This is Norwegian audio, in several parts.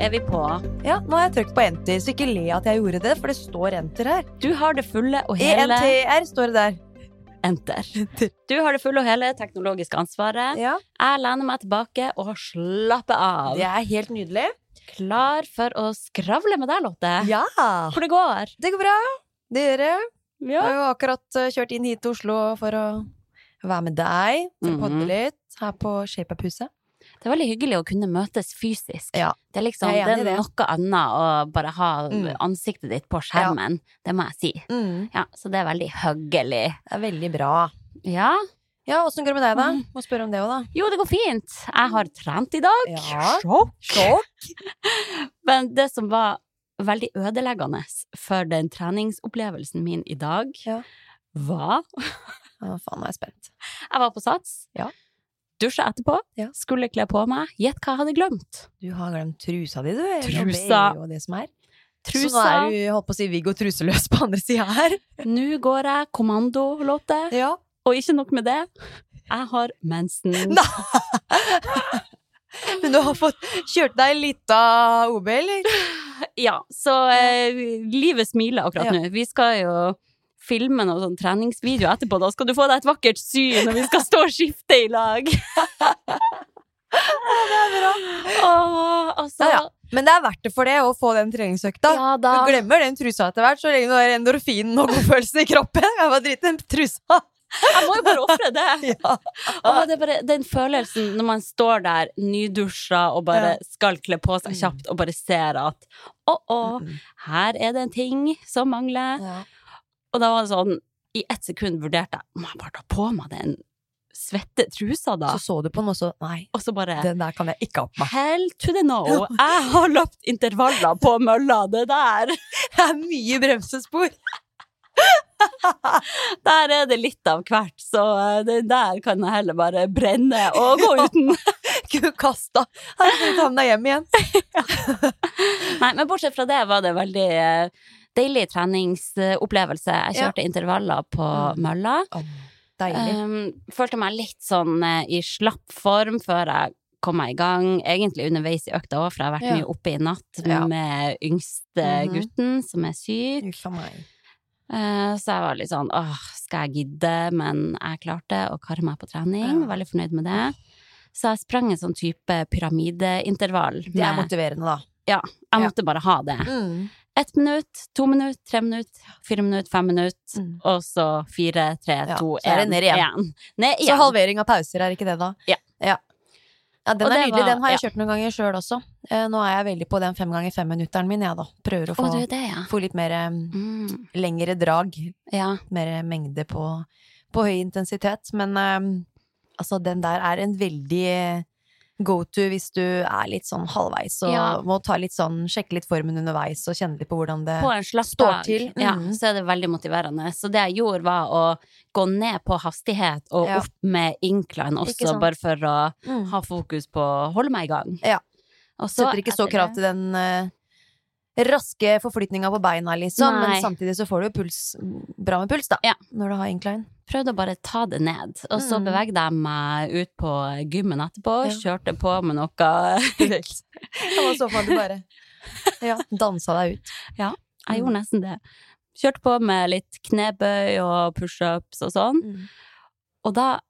Er vi på. Ja, nå har jeg trykt på enter, så ikke le at jeg gjorde det, for det står enter her. Du har det fulle og hele ENTR står det der. Enter. Du har det fulle og hele teknologiske ansvaret. Ja, Jeg lener meg tilbake og slapper av. det er helt nydelig. Klar for å skravle med deg, Lotte. Ja, Hvor det går. det går bra. Det gjør det. Jeg Ja. har jo akkurat eh, kjørt inn hit til Oslo for å være med deg, for å podde Mhm. litt her på ShapeUp-huset. Det er veldig hyggelig å kunne møtes fysisk. Ja. Det er liksom det er noe annet å bare ha Mm. ansiktet ditt på skjermen. Det må jeg si. Mm, Ja, så det er veldig hyggelig. det er veldig bra. Ja. Ja, åssen går det med deg, da? Mm. Må spørre om det òg, da. Jo, det går fint. Jeg har trent i dag. Ja. Sjokk. Sjokk. Men det som var veldig ødeleggende for den treningsopplevelsen min i dag, Ja. var Ja, faen, nå er jeg spent. Jeg var på Sats. Ja. Dusja etterpå. Ja. Skulle kle på meg. Gjett hva jeg hadde glemt. Du har glemt trusa di, du. Trusa. Og Det Trusa. er jo det som er. Så nå er du holdt på å si Viggo truseløs på andre sida her. Nå går jeg kommando, Lotte. Ja. Og ikke nok med det. Jeg har mensen. Men du har fått kjørt deg litt av OB, eller? Ja, så eh, livet smiler akkurat Ja. nå. Vi skal jo filme noen sånn treningsvideo etterpå. Da skal du få deg et vakkert syn når vi skal stå og skifte i lag. Det er bra. Åh, altså, Ja, ja. Men det er verdt det for det å få den treningsøkta. Ja. Du glemmer den trusa etter hvert, så lenge du har endorfinen og godfølelsen i kroppen. Jeg bare driter i den trusa. Jeg må jo bare ofre det. Ja. Åh, det er bare den følelsen når man står der nydusja og bare skal kle på seg Mm. kjapt og bare ser at å, å, her er det en ting som mangler. Ja. Og da var det sånn, i ett sekund vurderte jeg må jeg bare ta på meg den svette trusa da. Så så du på den, og så Nei, Og så bare den der kan jeg ikke ha på meg. Hell to the no. Jeg har løpt intervaller på mølla. Det der Det er mye bremsespor. Der er det litt av hvert, så den der kan jeg heller bare brenne og gå uten. Gud, Her Har du ta med deg hjem igjen? Nei, men bortsett fra det var det veldig eh, deilig treningsopplevelse. Jeg Ja. kjørte intervaller på Mm. mølla. Deilig. Um, følte meg litt sånn eh, i slapp form før jeg kom meg i gang. Egentlig underveis i økta òg, for jeg har vært Ja. mye oppe i natt Ja. med yngste Mhm. gutten som er syk. Eh, så jeg var litt sånn åh, skal jeg gidde? Men jeg klarte å karre meg på trening. Ja. Veldig fornøyd med det. Så jeg sprang en sånn type pyramideintervall. Det er motiverende, da. Ja, jeg Ja. måtte bare ha det. Mm. Ett minutt, to minutt, tre minutt, fire minutt, fem minutt, Mm. og så fire, tre, Ja, to, én, ned igjen. én. Ned Så halvering av pauser, er ikke det, da? Ja. ja. Ja, den er nydelig. Den har jeg kjørt noen ganger sjøl også. Eh, Nå er jeg veldig på den fem ganger fem-minutteren min, jeg, da. Prøver å Å, få, er det, få litt mer eh, Mm, lengre drag. ja. Mer mengde på, på høy intensitet. Men um, altså, den der er en veldig go to hvis du er litt sånn halvveis og Ja. må ta litt sånn, sjekke litt formen underveis og kjenne litt på hvordan det På står til. ja, Mhm. så er det veldig motiverende. Så det jeg gjorde, var å gå ned på hastighet og Ja. opp med incline også, bare for å Mm. ha fokus på å holde meg i gang. Ja. Og så Setter ikke så krav til den uh, raske forflytninga på beina, liksom. Nei. Men samtidig så får du jo puls, bra med puls, da. Ja. Når du har incline. Prøvde å bare ta det ned. Og så Mm. bevegde jeg meg ut på gymmen etterpå, Ja. kjørte på med noe Det var så fall du bare ja, dansa deg ut. Ja, Jeg Mm. gjorde nesten det. Kjørte på med litt knebøy og pushups og sånn. Og da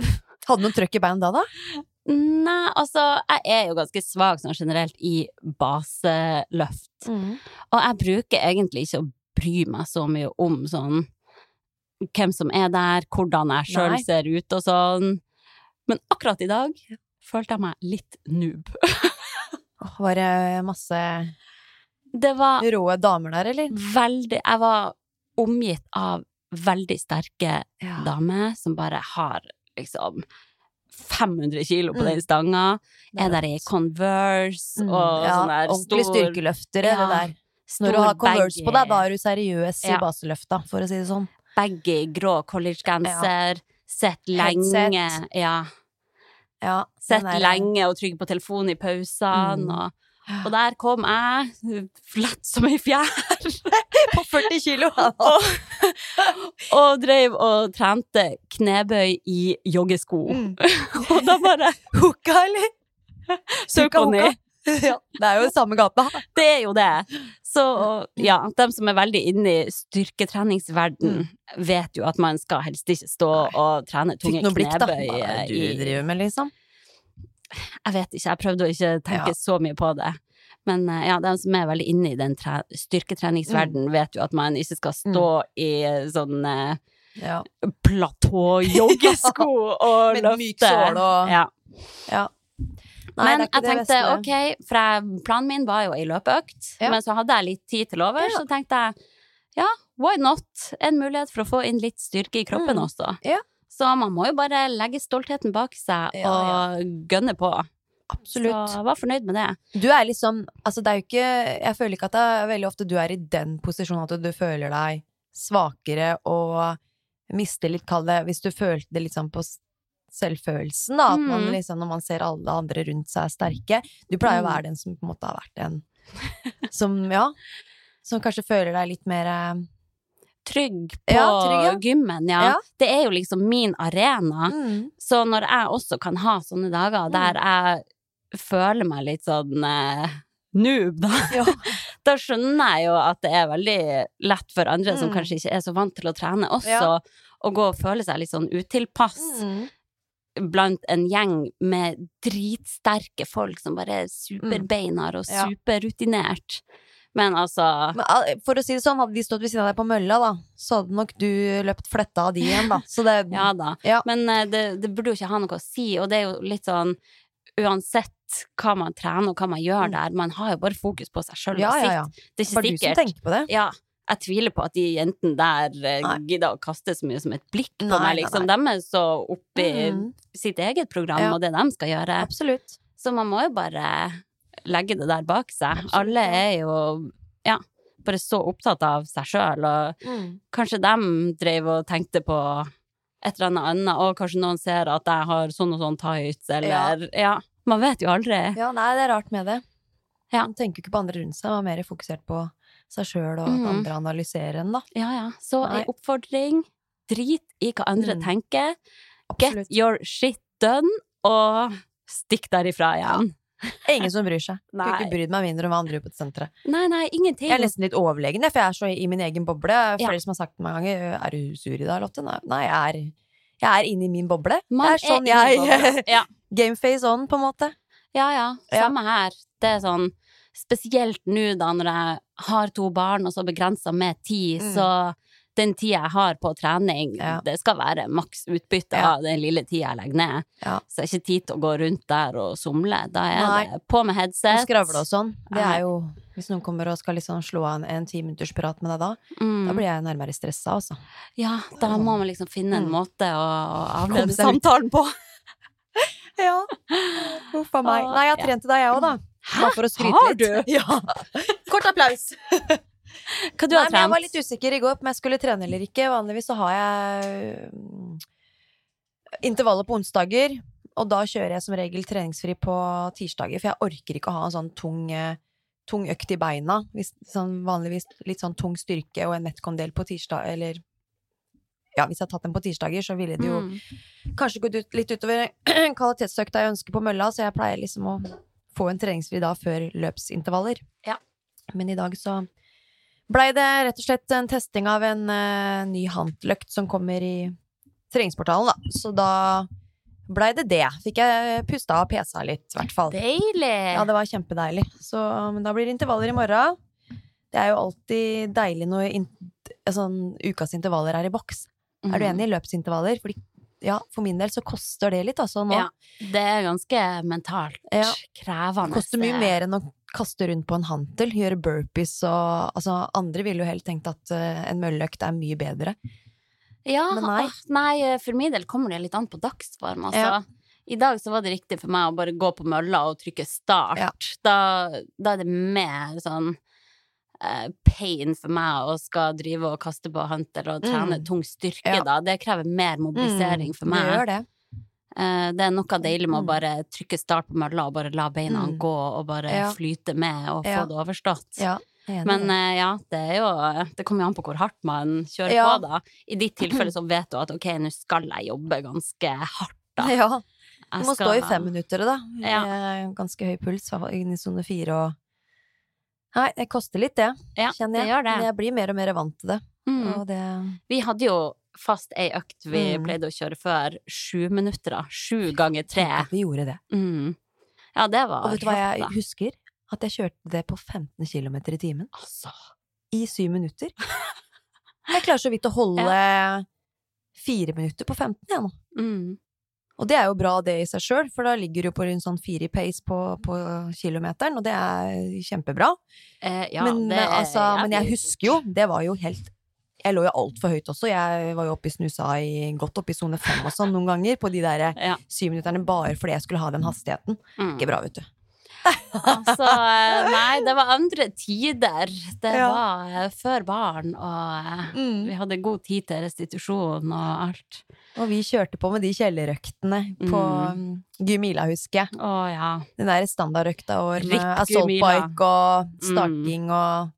Hadde du noe trøkk i beina da, da? Nei, altså, jeg er jo ganske svak sånn generelt i baseløft. Og jeg bruker egentlig ikke å bry meg så mye om sånn hvem som er der, hvordan jeg sjøl ser ut og sånn. Men akkurat i dag følte jeg meg litt noob. Var det masse Det var rå damer der, eller? veldig Jeg var omgitt av veldig sterke Ja. dame som bare har liksom 500 kilo på Mm. den stanga. mm. er Er der i. Converse Mm, og ja, sånn der ordentlig Ordentlige styrkeløftere, Ja, det der. Når du har Converse på deg, da er du seriøs i baseløfta, for å si det sånn. Baggy, grå collegegenser. Sett lenge. Ja. Ja, Sett lenge og trygg på telefonen i pausene. Mm. Og, og der kom jeg, lett som ei fjær, På 40 kilo! og, og drev og trente knebøy i joggesko. Mm. og da bare Hooka, eller? Søk Hooka, og ned. Ja, det er jo samme gata. Det er jo det. Så ja, de som er veldig inne i styrketreningsverden, vet jo at man skal helst ikke stå og trene tunge Fikk noe blikk, da. knebøy. Hva er det du driver med, liksom? Jeg vet ikke, jeg prøvde å ikke tenke Ja. så mye på det. Men eh, ja, de som er veldig inne i den tre Mm. styrketreningsverden, vet jo at man ikke skal stå i sånn eh, Ja. platå-joggesko og Med myk sål og- ja. ja. Nei, Men jeg tenkte ok, for jeg, planen min var jo ei løpeøkt, Ja. men så hadde jeg litt tid til over, Ja. så tenkte jeg ja, why not? En mulighet for å få inn litt styrke i kroppen Mm. også. Ja. Så man må jo bare legge stoltheten bak seg og gønne på. Absolutt. Så jeg var fornøyd med det. Du er liksom Altså, det er jo ikke Jeg føler ikke at det er veldig ofte du er i den posisjonen at du føler deg svakere og mister litt, kall det Hvis du følte det litt sånn på selvfølelsen, da. At man Mm. liksom, når man ser alle andre rundt seg er sterke Du pleier å Mm. være den som på en måte har vært den som, ja Som kanskje føler deg litt mer eh, Trygg på Ja, trygg, ja. gymmen, ja. Det er jo liksom min arena. mm, Så når jeg også kan ha sånne dager der jeg føler meg litt sånn eh, noob, da, Ja. da skjønner jeg jo at det er veldig lett for andre som Mm. kanskje ikke er så vant til å trene, også Ja. å gå og føle seg litt sånn utilpass mm. Blant en gjeng med dritsterke folk som bare er superbeinar og Mm. Superrutinert. Men altså Men, for å si det sånn, hadde de stått ved siden av deg på mølla, da, så hadde nok du løpt fletta av de igjen, da. Så det Ja da. Ja. Men eh, det, det burde jo ikke ha noe å si, og det er jo litt sånn uansett hva man trener og hva man gjør Mm. der, man har jo bare fokus på seg sjøl ja, og ja, ja. sitt. Det er ikke Bare sikkert. du som tenker på det. Ja, jeg tviler på at de jentene der Nei. gidder å kaste så mye som et blikk på Nei, meg, liksom. nei. De er så oppi mm. sitt eget program Ja. og det de skal gjøre. Absolutt. Så man må jo bare legge det der bak seg. Absolutt, Alle er jo, ja, bare så opptatt av seg sjøl, og Mm. kanskje de drev og tenkte på et eller annet annet, og kanskje noen ser at jeg har sånn og sånn tights, eller ja. Man vet jo aldri. Ja, nei, det er rart med det. Ja. Man tenker jo ikke på andre rundt seg, man er mer fokusert på seg sjøl og at andre analyserer en, da. Ja, ja. Så Nei. ei oppfordring. Drit i hva andre Mm. tenker. Get your shit done, og stikk derifra igjen. Ingen som bryr seg. Kunne ikke brydd meg mindre om hva andre gjør på et senter. Nei, nei, ingenting. Jeg er nesten litt overlegen, for jeg er så i min egen boble. Flere Ja. som har sagt meg mange ganger 'er du sur i dag, Lotte?' Nei, nei jeg, er, jeg er inne i min boble. Man det er sånn er jeg. Ja. Gameface on, på en måte. ja, ja. Ja. Samme her. Det er sånn Spesielt nå da når jeg har to barn og så begrensa med tid, Mm. så den tida jeg har på trening, Ja. det skal være maks utbytte Ja. av den lille tida jeg legger ned. Ja. Så det er ikke tid til å gå rundt der og somle. Da er Nei. det på med Og headset. skravle og sånn. Det er jo Hvis noen kommer og skal liksom slå av en, en timinuttersprat med deg da, Mm. da blir jeg nærmere stressa, altså. Ja, da må man liksom finne en Mm. måte å avlede samtalen på. Ja. Huff a meg. Nei, jeg har deg, jeg òg, da. Å Har du? Ja. Kort applaus. Hva du Nei, har men jeg var litt usikker i går på om jeg skulle trene eller ikke. Vanligvis så har jeg mm, intervaller på onsdager, og da kjører jeg som regel treningsfri på tirsdager, for jeg orker ikke å ha en sånn tung, eh, tung økt i beina. Hvis, sånn, vanligvis litt sånn tung styrke og en metcon-del på tirsdag, eller ja, hvis jeg har tatt den på tirsdager, så ville det jo Mm. kanskje gått ut, litt utover kvalitetsøkta jeg ønsker på mølla, så jeg pleier liksom å få en treningsfri dag før løpsintervaller. Ja. Men i dag så blei det rett og slett en testing av en uh, ny hantløkt som kommer i treningsportalen, da. Så da blei det det. Fikk jeg pusta og pesa litt, i hvert fall. Deilig! Ja, det var kjempedeilig. Så men da blir det intervaller i morgen. Det er jo alltid deilig når in sånn, ukas intervaller er i boks. Er du Mm. enig i løpsintervaller? Fordi, ja, for min del så koster det litt, altså, nå. Ja. Det er ganske mentalt Ja. krevende. Koster mye mer enn å kaste rundt på en hantel, gjøre burpees og Altså, andre ville jo helt tenkt at uh, en mølleøkt er mye bedre. Ja, Men nei. åh, nei, for min del kommer det litt an på dagsform, altså. Ja. I dag så var det riktig for meg å bare gå på mølla og trykke start. Ja. Da, da er det mer sånn eh, pain for meg å skal drive og kaste på hunter og trene Mm. tung styrke, Ja. da. Det krever mer mobilisering for meg. Det gjør det. Eh, det er noe deilig med å Mm. bare trykke start på mølla og bare la beina Mm. gå og bare Ja. flyte med og få det overstått. Ja, Men eh, ja, det er jo Det kommer jo an på hvor hardt man kjører på, da. I ditt tilfelle så vet du at ok, nå skal jeg jobbe ganske hardt, da. ja. Du må skal- stå i fem minutter, da. Ja. Eh, Ganske høy puls, i sone fire og Nei, det koster litt, det, Ja, kjenner jeg. det gjør det. Men jeg blir mer og mer vant til det. Mm. Og det Vi hadde jo fast ei økt vi Mm. pleide å kjøre før. Sju minutter, da. Sju ganger tre. Vi gjorde det. Mm. Ja, det var Og vet du hva jeg husker? At jeg kjørte det på 15 km i timen. Altså. I syv minutter. Jeg klarer så vidt å holde fire minutter på 15, jeg nå. Mm. Og det er jo bra det i seg sjøl, for da ligger du på rundt sånn fire i pace på, på kilometeren, og det er kjempebra. Eh, ja, men, det altså, altså, men jeg husker jo, det var jo helt Jeg lå jo altfor høyt også. Jeg var jo oppe i snusa i, godt oppe i sone fem og sånn noen ganger, på de der Ja. syvminutterne bare fordi jeg skulle ha den hastigheten. Mm. Ikke bra, vet du. Altså, eh, nei, det var andre tider. Det Ja. var eh, før barn, og mm. vi hadde god tid til restitusjon og alt. Og vi kjørte på med de kjellerøktene på Mm. Gymila, Gumila, husker jeg. Å ja. Den der standardøkta vår med assault Gumila. bike og stakking og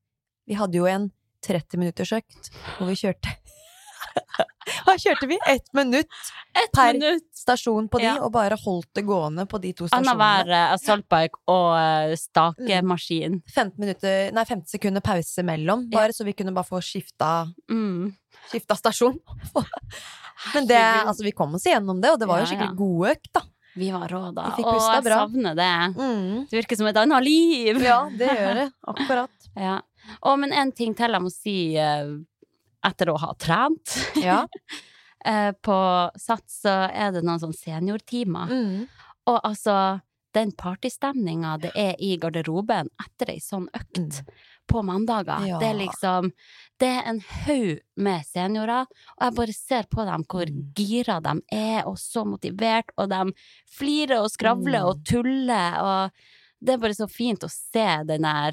Vi hadde jo en 30 minutters økt hvor vi kjørte Hva kjørte vi? Ett minutt Et Per minutt! stasjon på de, Ja. og bare holdt det gående på de to stasjonene. Annenhver assaultbike og eh, stakemaskin. 15, minutter, nei, 15 sekunder pause mellom, Ja. så vi kunne bare få skifta, Mm. skifta stasjon. Men det, altså, vi kom oss igjennom det, og det var jo skikkelig god økt, da. Vi var rå da, og jeg bra. savner det. Mm. Det virker som et annet liv! Ja, det gjør det. Akkurat. Ja. Å, men en ting til jeg må si eh, etter å ha trent. Ja. Eh, på Sats så er det noen sånn seniortimer. Mm. Og altså, den partystemninga det er i garderoben etter ei sånn økt Mm. på mandager, Ja. det er liksom Det er en haug med seniorer, og jeg bare ser på dem hvor Mm. gira de er, og så motivert, og de flirer og skravler Mm. og tuller, og det er bare så fint å se den der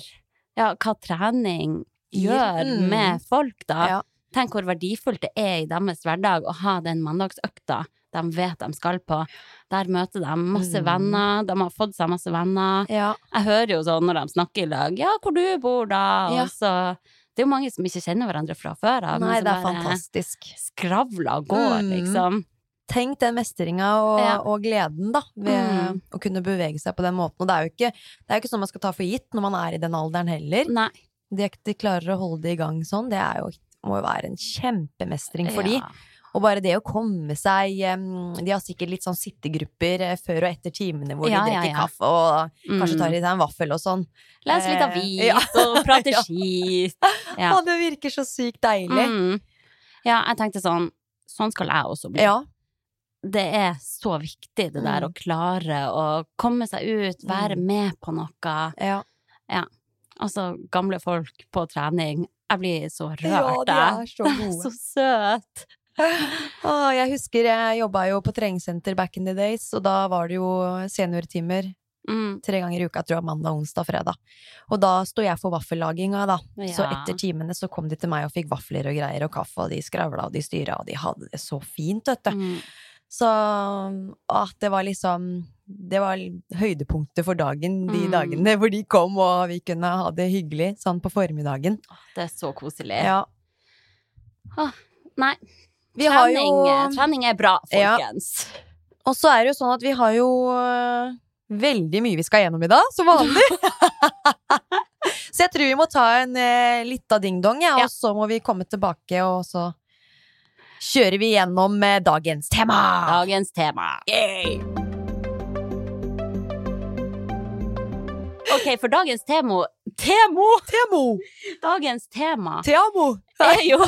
Ja, hva trening gjør Mm. med folk, da. Ja. Tenk hvor verdifullt det er i deres hverdag å ha den mandagsøkta de vet de skal på. Der møter de masse Mm. venner, de har fått seg masse venner. ja. Jeg hører jo sånn når de snakker i lag, ja, hvor du bor da? Ja. Og så Det er jo mange som ikke kjenner hverandre fra før av, Nei, det er fantastisk. skravler og går, Mm. liksom. Tenk den mestringa og, Ja. og gleden, da, ved Mm. å kunne bevege seg på den måten. Og det er jo ikke, det er ikke sånn man skal ta for gitt når man er i den alderen heller. Nei. De, de klarer å holde det i gang sånn, det er jo, må jo være en kjempemestring for de. Og bare det å komme seg De har sikkert litt sånn sittegrupper eh, før og etter timene hvor Ja, de drikker ja. kaffe og kanskje Mm. tar i seg en vaffel og sånn. Les litt Eh, avis ja. og prater Ja. skit. Ja. Det virker så sykt deilig. Mm. ja, jeg tenkte sånn Sånn skal jeg også bli. Ja. det er så viktig, det der Mm. å klare å komme seg ut, være Mm. med på noe. ja. Altså, gamle folk på trening. Jeg blir så rørt, Ja, de er så gode. Så søt. Å, jeg husker jeg jobba jo på treningssenter back in the days, og da var det jo seniortimer Mm. tre ganger i uka, jeg tror jeg mandag, onsdag, fredag. Og da sto jeg for vaffellaginga, da. Så etter timene så kom de til meg og fikk vafler og greier og kaffe, og de skravla og de styra, og de hadde det så fint, vet du. Mm. Så at det var liksom Det var høydepunktet for dagen, de Mm. dagene hvor de kom, og vi kunne ha det hyggelig sånn på formiddagen. Det er så koselig. Ja. Nei, Vi har trening, jo trening er bra, Ja. folkens. Og så er det jo sånn at vi har jo øh, veldig mye vi skal gjennom i dag, som vanlig. så jeg tror vi må ta en eh, lita ding-dong, ja, Ja. og så må vi komme tilbake, og så kjører vi gjennom eh, dagens tema. Dagens tema. Ok, for dagens temo Temo! Temo! Dagens tema Temo! er jo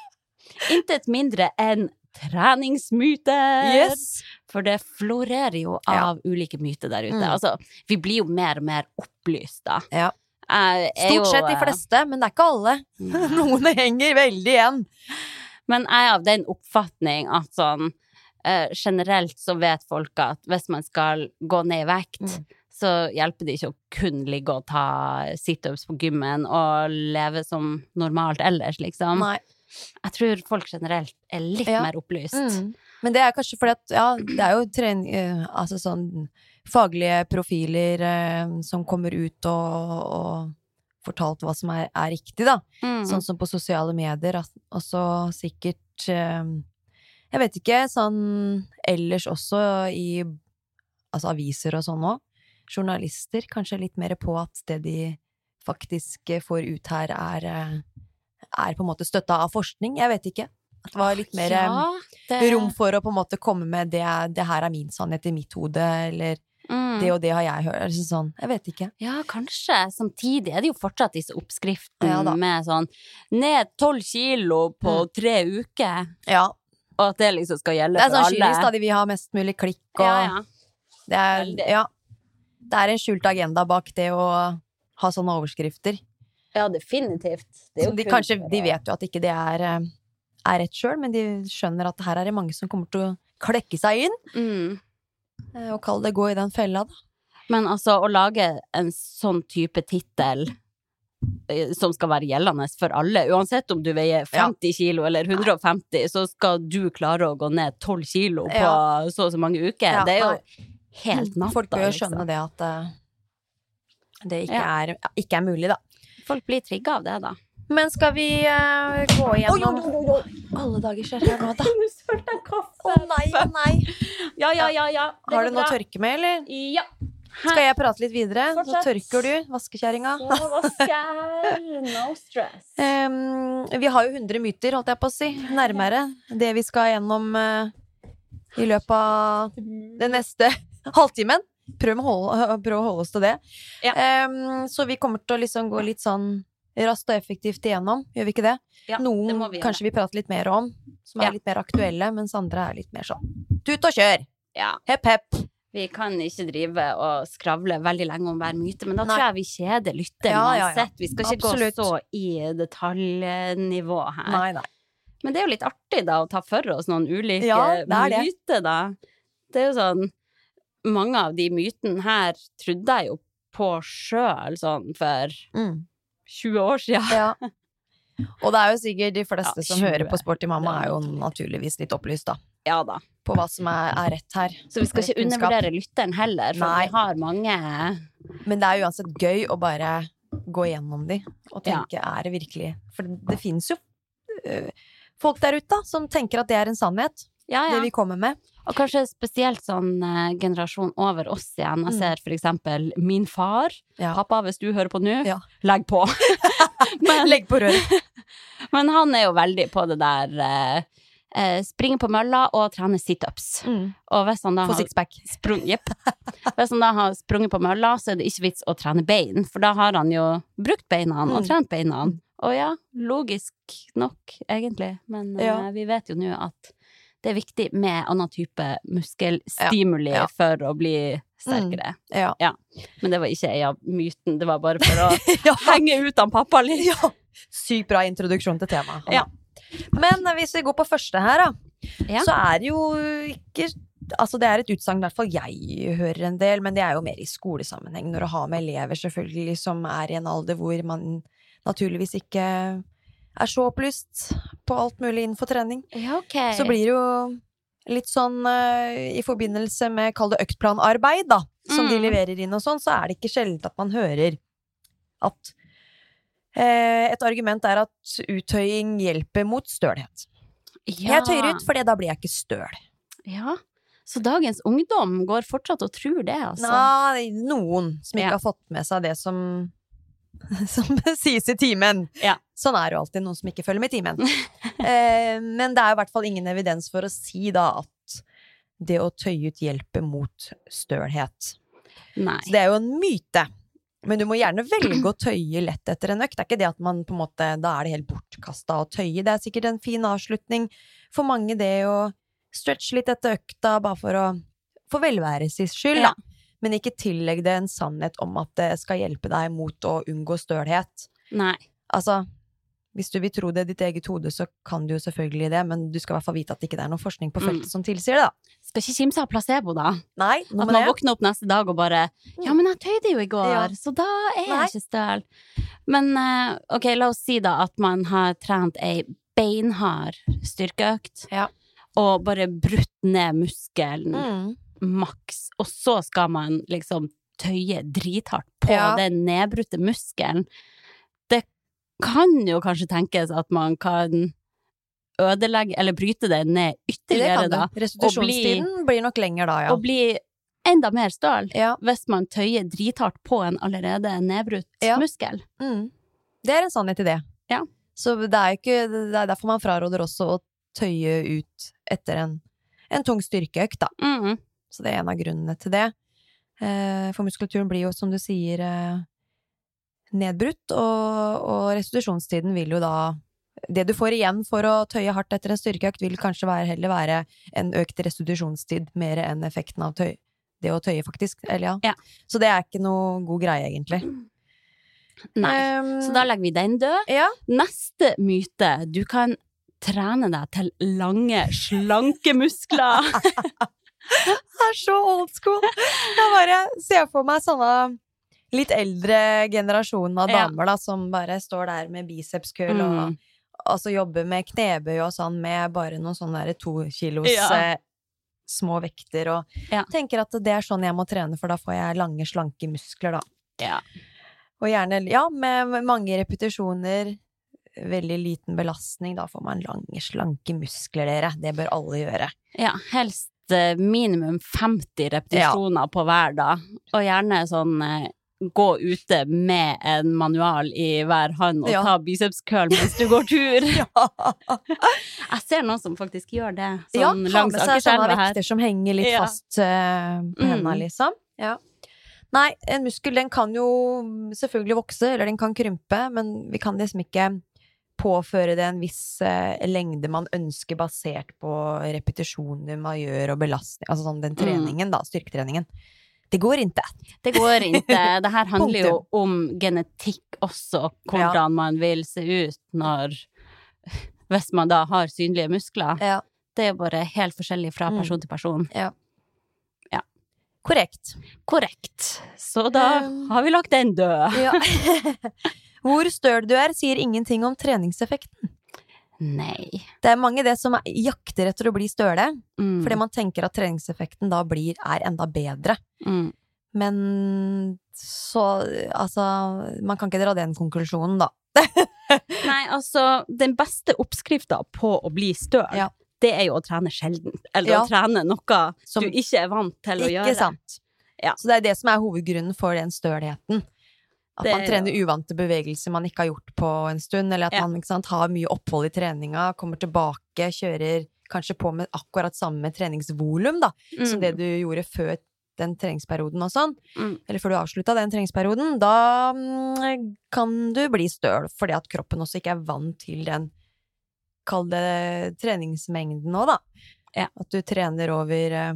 intet mindre enn treningsmyter. Yes! For det florerer jo av ulike myter der ute. Mm. Altså, vi blir jo mer og mer opplyst, da. Ja. Stort sett de eh, fleste, men det er ikke alle. Noen henger veldig igjen. Men jeg er av den oppfatning at sånn eh, generelt så vet folk at hvis man skal gå ned i vekt, Mm. så hjelper det ikke å kun ligge og ta situps på gymmen og leve som normalt ellers, liksom. Nei. Jeg tror folk generelt er litt Ja. mer opplyst. Mm. Men det er kanskje fordi at ja, det er jo trening eh, Altså sånn faglige profiler eh, som kommer ut og, og fortalt hva som er, er riktig, da. Mm. Sånn som på sosiale medier. Og så sikkert eh, Jeg vet ikke, sånn ellers også i altså aviser og sånn òg. Journalister kanskje litt mer på at det de faktisk får ut her, er, eh, er på en måte støtta av forskning. Jeg vet ikke. At det var litt mer ja, det, rom for å på en måte komme med det, det her er min sannhet i mitt hode, eller mm. det og det har jeg hørt. Eller sånn. Jeg vet ikke. Ja, kanskje. Samtidig er det jo fortsatt disse oppskriftene Ja med sånn ned tolv kilo på Mm. tre uker, Ja. og at det liksom skal gjelde for alle. Det er sånn kynisk, da. De vil ha mest mulig klikk og Ja, ja. Det er, ja, det er en skjult agenda bak det å ha sånne overskrifter. ja, definitivt. Er de, kanskje, de vet jo at ikke det er, eh, er rett sjøl, men de skjønner at her er det mange som kommer til å klekke seg inn. mm. Eh, Og kalle det gå i den fella, da. Men altså, å lage en sånn type tittel eh, som skal være gjeldende for alle, uansett om du veier 50 kilo eller 150, så skal du klare å gå ned 12 kilo på Ja. så og så mange uker. Ja, det er jo helt natta, Folk bør jo liksom. skjønne det at eh, det ikke, Ja. er, ikke er mulig, da. Folk blir trigga av det, da. Men skal vi uh, gå igjennom Alle dager skjer her nå, da. Nå sølte jeg kaffe! Å nei, å nei. Ja, ja, ja, ja. Det Har du noe å tørke med, eller? Ja. Skal jeg prate litt videre? Så Fortsett. tørker du, vaskekjerringa. Så No stress. Ehm, vi har jo 100 myter, holdt jeg på å si. Nærmere det vi skal gjennom uh, i løpet av den neste halvtimen. Prøv, å holde, prøv å holde oss til det. Ja. Um, så vi kommer til å liksom gå litt sånn raskt og effektivt igjennom, gjør vi ikke det? Ja, det Noen må vi kanskje vi prater litt mer om, som er Ja. litt mer aktuelle, mens andre er litt mer sånn tut og kjør! Ja. Hepp, hepp! Vi kan ikke drive og skravle veldig lenge om hver myte, men da tror jeg vi kjeder lytteren uansett. Vi skal ikke Absolutt. gå så i detaljnivå her. Nei, nei. Men det er jo litt artig da å ta for oss noen ulike Ja, det er det. myter, da. Det er jo sånn Mange av de mytene her trodde jeg jo på sjøl sånn for Mm. 20 år siden. Ja. Og det er jo sikkert de fleste Ja, som hører på Sporty mamma, er er jo naturligvis litt opplyst, da. Ja da. På hva som er, er rett her. Så vi skal ikke undervurdere lytteren heller, for Nei. vi har mange Men det er uansett gøy å bare gå gjennom de og Ja. tenke er det virkelig For det, det finnes jo øh, folk der ute da, som tenker at det er en sannhet, Ja, ja. det vi kommer med. Og kanskje spesielt sånn eh, generasjon over oss igjen. Jeg Mm. ser for eksempel min far. Ja. Pappa, hvis du hører på nå, Ja. legg på. men, Legg på røret. men han er jo veldig på det der eh, eh, springe på mølla og trene situps. Mm. Og hvis han da Få har sixpack. sprung, jepp. Hvis han da har sprunget på mølla, så er det ikke vits å trene bein, for da har han jo brukt beina og Mm. trent beina. Og ja, logisk nok, egentlig, men eh, Ja. vi vet jo nå at det er viktig med annen type muskelstimuli Ja, ja. for å bli sterkere. Ja. Men det var ikke ei av myten, det var bare for å ja. henge ut han pappa litt. ja. Sykt bra introduksjon til temaet. Ja. Men hvis vi går på første her, da, Ja. så er det jo ikke Altså, det er et utsagn hvert fall jeg hører en del, men det er jo mer i skolesammenheng, når du har med elever selvfølgelig som er i en alder hvor man naturligvis ikke er så opplyst på alt mulig innenfor trening. Ja, okay. Så blir det jo litt sånn uh, i forbindelse med, kall det øktplanarbeid, da, som de Mm. leverer inn og sånn, så er det ikke sjelden at man hører at uh, et argument er at uttøying hjelper mot stølhet. ja. Jeg tøyer ut, for da blir jeg ikke støl. Ja. Så dagens ungdom går fortsatt og tror det, altså. Nei, noen som ikke Ja. har fått med seg det som som sies i timen. Ja. Sånn er det alltid, noen som ikke følger med i timen. eh, men det er i hvert fall ingen evidens for å si da at det å tøye ut hjelper mot stølhet. Nei. Så det er jo en myte. Men du må gjerne velge å tøye lett etter en økt. Det er ikke det at man på en måte, da er det helt bortkasta å tøye. Det er sikkert en fin avslutning for mange, det å stretche litt etter økta, bare for å for velværes skyld, Ja. Men ikke tillegg det en sannhet om at det skal hjelpe deg mot å unngå stølhet. Nei. Altså, hvis du vil tro det i ditt eget hode, så kan du jo selvfølgelig det, men du skal i hvert fall vite at det ikke er noe forskning på feltet Mm. som tilsier det, da. Skal ikke kimse av placebo, da. Nei, At man det. våkner opp neste dag og bare Ja, men jeg tøyde jo i går, Ja. så da er Nei. jeg ikke støl. Men eh, ok, la oss si da at man har trent ei beinhard styrkeøkt, Ja. og bare brutt ned muskelen Mm. maks, og så skal man liksom tøye drithardt på Ja. den nedbrutte muskelen. Det kan jo kanskje tenkes at man kan ødelegge, eller bryte det ned Det ytterligere kan du. da, Restitusjonstiden blir nok lenger da, ja. og bli enda mer støl ja. hvis man tøyer drithardt på en allerede nedbrutt Ja. muskel. Mm. Det er en sannhet i det. Ja. Så det er ikke Det er derfor man fraråder også å tøye ut etter en, en tung styrkeøkt, da. Mm. Så det er en av grunnene til det. Eh, For muskulaturen blir jo, som du sier, eh, nedbrutt, og, og restitusjonstiden vil jo da Det du får igjen for å tøye hardt etter en styrkeøkt, vil kanskje være, heller være en økt restitusjonstid, mer enn effekten av tøy, det å tøye, faktisk. Eller ja. Ja. Så det er ikke noe god greie, egentlig. Nei. Um, Så da legger vi den død. Ja. Neste myte. Du kan trene deg til lange, slanke muskler. Det er så old school! Jeg bare ser for meg sånne litt eldre generasjon av Ja. damer da, som bare står der med bicepskøl og Mm. altså jobber med knebøy og sånn med bare noen sånne der to kilos Ja. eh, små vekter og Ja. tenker at det er sånn jeg må trene, for da får jeg lange, slanke muskler, da. Ja. Og gjerne, ja, med mange repetisjoner, veldig liten belastning, da får man lange, slanke muskler, dere. Det bør alle gjøre. ja, helst eh, minimum 50 repetisjoner på hver dag, og gjerne sånn eh, gå ute med en manual i hver hånd og Ja. ta curl mens du går tur. Jeg ser noen som faktisk gjør det, Ja, sånn ha langs Akerselva her. vekter som henger litt Ja. fast uh, på Mm. hendene, liksom. Ja. Nei, en muskel den kan jo selvfølgelig vokse, eller den kan krympe, men vi kan liksom ikke påføre det en viss uh, lengde man ønsker basert på repetisjoner man gjør og belastning, altså sånn den Mm. treningen da, styrketreningen. Det går ikke. Det går ikke. Det her handler jo om genetikk også, hvordan man vil se ut når Hvis man da har synlige muskler. Ja. Det er bare helt forskjellig fra Mm. person til person. Korrekt. Korrekt. Så da Um. har vi lagt den død. Ja. Hvor støl du er, sier ingenting om treningseffekten. Nei. Det er mange det som er- jakter etter å bli støle, Mm. fordi man tenker at treningseffekten da blir, er enda bedre. mm. Men så Altså, man kan ikke dra den konklusjonen, da. Nei, altså, den beste oppskrifta på å bli støl, Ja. det er jo å trene sjelden. Eller Ja. å trene noe Som- du ikke er vant til å gjøre. Ikke sant? Ja. Så det er det som er hovedgrunnen for den stølheten. At man er trener uvante bevegelser man ikke har gjort på en stund, eller at Ja. man ikke sant, har mye opphold i treninga, kommer tilbake, kjører kanskje på med akkurat samme treningsvolum da, som Mm. det du gjorde før den treningsperioden og sånn, Mm. eller før du avslutta den treningsperioden, da mm, kan du bli støl, fordi at kroppen også ikke er vant til den Kall det treningsmengden nå, da. Ja. At du trener over eh,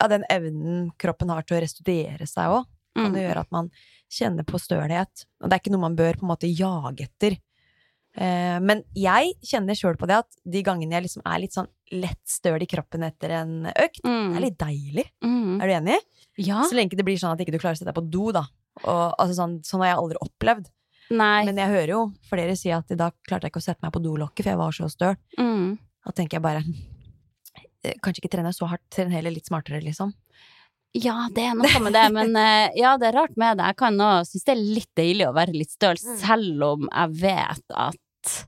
ja, den evnen kroppen har til å restituere seg òg, kan Mm. det gjøre at man kjenner på stølhet. Og det er ikke noe man bør på en måte jage etter. Eh, men jeg kjenner sjøl på det at de gangene jeg liksom er litt sånn lett støl i kroppen etter en økt, Mm. det er litt deilig. Mm. Er du enig? Ja. Så lenge det blir sånn at ikke du klarer å sette deg på do, da. Og, altså sånn, sånn har jeg aldri opplevd. Nei. Men jeg hører jo flere si at i dag klarte jeg ikke å sette meg på dolokket, for jeg var så støl. Mm. Da tenker jeg bare eh, Kanskje ikke trene så hardt, trene heller litt smartere, liksom. Ja, det er noe med det, men eh, ja, det er rart med det. Jeg kan òg synes det er litt deilig å være litt støl, Mm. selv om jeg vet at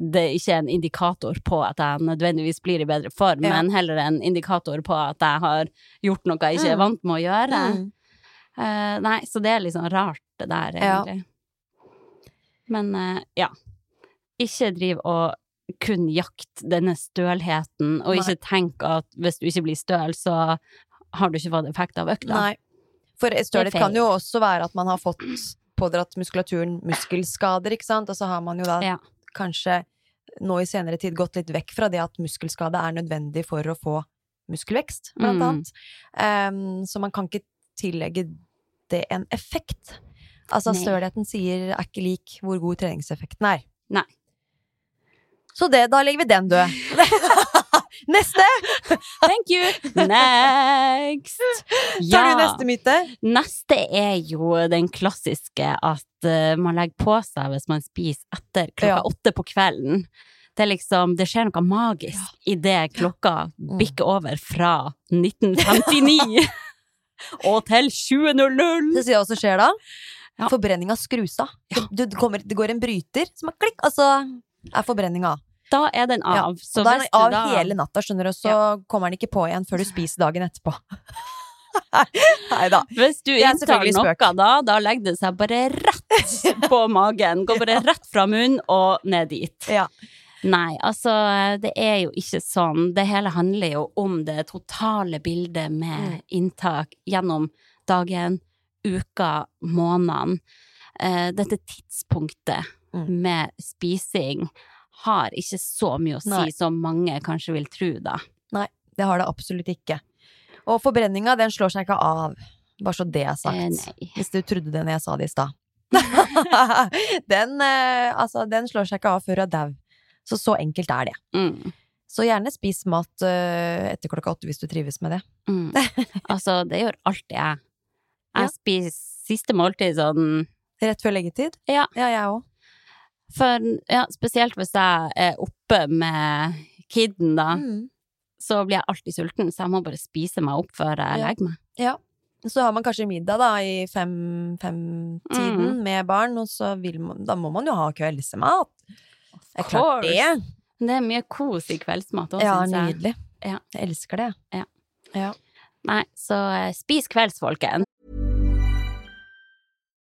det ikke er en indikator på at jeg nødvendigvis blir i bedre form, Ja. men heller en indikator på at jeg har gjort noe jeg ikke er Mm. vant med å gjøre. Mm. Uh, nei, så det er litt sånn rart, det der, Ja. egentlig. Men uh, ja. Ikke driv og kun jakt denne stølheten, og ikke tenk at hvis du ikke blir støl, så har du ikke fått effekt av økta. Nei. For stølhet kan jo også være at man har fått pådratt muskulaturen muskelskader, ikke sant, og så har man jo da Ja. kanskje nå i senere tid gått litt vekk fra det at muskelskade er nødvendig for å få muskelvekst, blant Mm. annet. Ehm, så man kan ikke tillegge det en effekt. Altså, stølheten sier er ikke lik hvor god treningseffekten er. Nei. Så det, da legger vi den død. neste! Thank you! Next! Tar du neste myte? Neste er jo den klassiske at eh, man legger på seg hvis man spiser etter klokka Ja. åtte på kvelden. Det liksom, det skjer noe magisk idet klokka Mm. bikker over fra 1959 og til 20.00. Så sier hva som skjer da. Ja. Forbrenninga skrus av. Det, det, kommer, det går en bryter som er klikk, og så er forbrenninga av. Da er den Ja, av. Så da er den av da hele natta, skjønner du, så kommer den ikke på igjen før du spiser dagen etterpå. Nei da. Hvis du inntar noe da, da legger det seg bare rett på magen. Går bare rett fra munnen og ned dit. Ja. Nei, altså, det er jo ikke sånn. Det hele handler jo om det totale bildet med Mm. inntak gjennom dagen, uka, månedene. Eh, dette tidspunktet Mm. med spising har ikke så mye å si Nei. som mange kanskje vil tro, da. Nei, Det har det absolutt ikke. Og forbrenninga, den slår seg ikke av. Bare så det er sagt. Eh. Hvis du trodde det når jeg sa det i stad. den, eh, altså, den slår seg ikke av før du er dau. Så så enkelt er det. Mm. Så gjerne spis mat eh, etter klokka åtte hvis du trives med det. Mm. Altså, det gjør alltid jeg. Jeg Ja. spiser siste måltid sånn Rett før leggetid? Ja. Ja, jeg òg. For ja, spesielt hvis jeg er oppe med kiden, da, Mm. så blir jeg alltid sulten, så jeg må bare spise meg opp før jeg Ja. legger meg. Ja. Så har man kanskje middag da i fem- fem-tiden Mm. med barn, og så vil man, da må man jo ha kveldsmat. Det er klart det. Det er mye kos i kveldsmat òg, Ja, syns jeg. nydelig. Ja. Jeg elsker det. Ja. Ja. Nei, så eh, spis kvelds, folkens.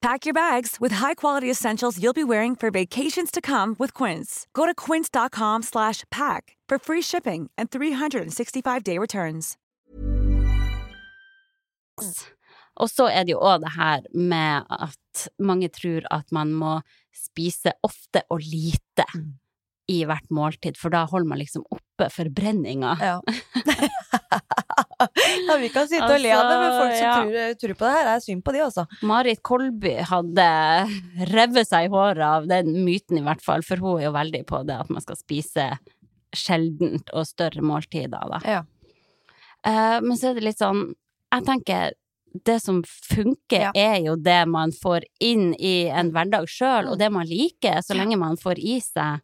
Pack your bags with high-quality essentials you'll be wearing for vacations to come with Quince. Go to quince.com slash pack for free shipping and 365-day returns. Og så er det jo òg det her med at mange tror at man må spise ofte og lite Mm. i hvert måltid, for da holder man liksom oppe forbrenninga. Ja. ja, vi kan sitte og le av det, men folk som Altså, ja. tror, tror på det her, er synd på de, altså. Marit Kolby hadde revet seg i håret av den myten, i hvert fall, for hun er jo veldig på det at man skal spise sjeldent og større måltider, da. Ja. Uh, men så er det litt sånn Jeg tenker det som funker, Ja. er jo det man får inn i en hverdag sjøl, Mm. og det man liker, så lenge man får i seg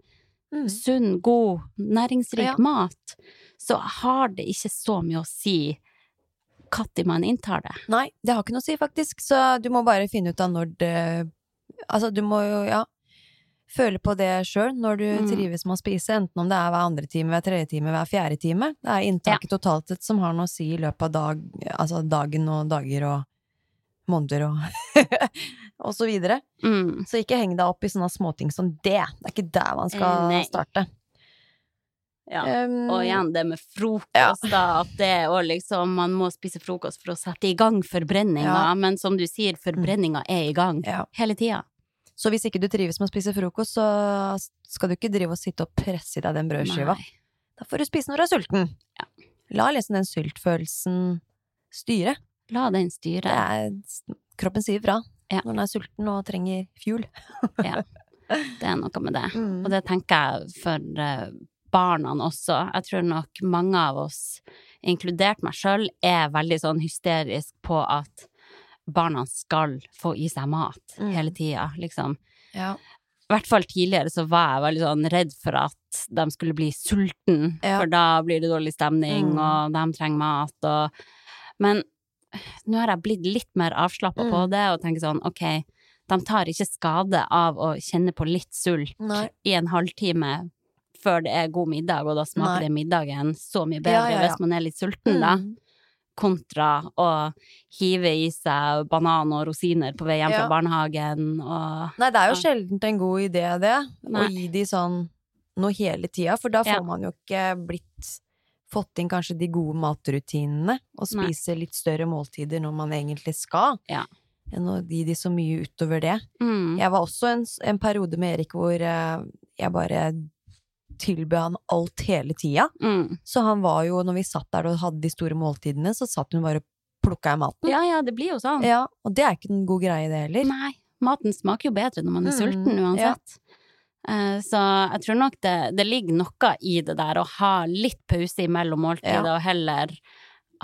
Mm. sunn, god, næringsrik Ja. mat, så har det ikke så mye å si når man inntar det. Nei, det har ikke noe å si, faktisk. Så du må bare finne ut av når det Altså, du må jo, ja Føle på det sjøl når du Mm. trives med å spise, enten om det er hver andre time, hver tredje time, hver fjerde time. Det er inntaket totalt sett som har noe å si i løpet av dag, altså dagen og dager og måneder og og så videre. Mm. Så ikke heng deg opp i sånne småting som det. Det er ikke der man Eh, skal nei. starte. Ja. Um, Og igjen det med frokost, Ja. da. At det òg liksom Man må spise frokost for å sette i gang forbrenninga. Ja. Men som du sier, forbrenninga er i gang hele tida. Så hvis ikke du trives med å spise frokost, så skal du ikke drive og sitte og presse i deg den brødskiva. Nei. Da får du spise når du er sulten. Ja. La liksom den sultfølelsen styre. La den styre. er, kroppen sier fra Ja. når den er sulten og trenger fuel. Det er noe med det. Mm. Og det tenker jeg for eh, barna også. Jeg tror nok mange av oss, inkludert meg sjøl, er veldig sånn hysterisk på at barna skal få i seg mat Mm. hele tida, liksom. Ja. I hvert fall tidligere så var jeg veldig sånn redd for at de skulle bli sulten, Ja. for da blir det dårlig stemning, Mm. og de trenger mat, og Men Nå har jeg blitt litt mer avslappa på Mm. det og tenker sånn, ok, de tar ikke skade av å kjenne på litt sult Nei. i en halvtime før det er god middag, og da smaker Nei. det middagen så mye bedre Ja, ja, ja. hvis man er litt sulten, da. Mm. Kontra å hive i seg banan og rosiner på vei hjem fra barnehagen og Nei, det er jo sjelden en god idé, det. Nei. Å gi de sånn noe hele tida, for da får man jo ikke blitt Fått inn kanskje de gode matrutinene, og Nei. litt større måltider når man egentlig skal, Ja. enn å gi de så mye utover det. mm. Jeg var også en, en periode med Erik hvor eh, jeg bare tilbød han alt hele tida. Mm. Så han var jo, når vi satt der og hadde de store måltidene, så satt hun bare og plukka i maten. Ja, ja, det blir jo sånn. Ja, og det er ikke en god greie, det heller. Nei, maten smaker jo bedre når man er Mm, sulten uansett. Eh, Så jeg tror nok det, det ligger noe i det der å ha litt pause imellom måltidet, Ja. og heller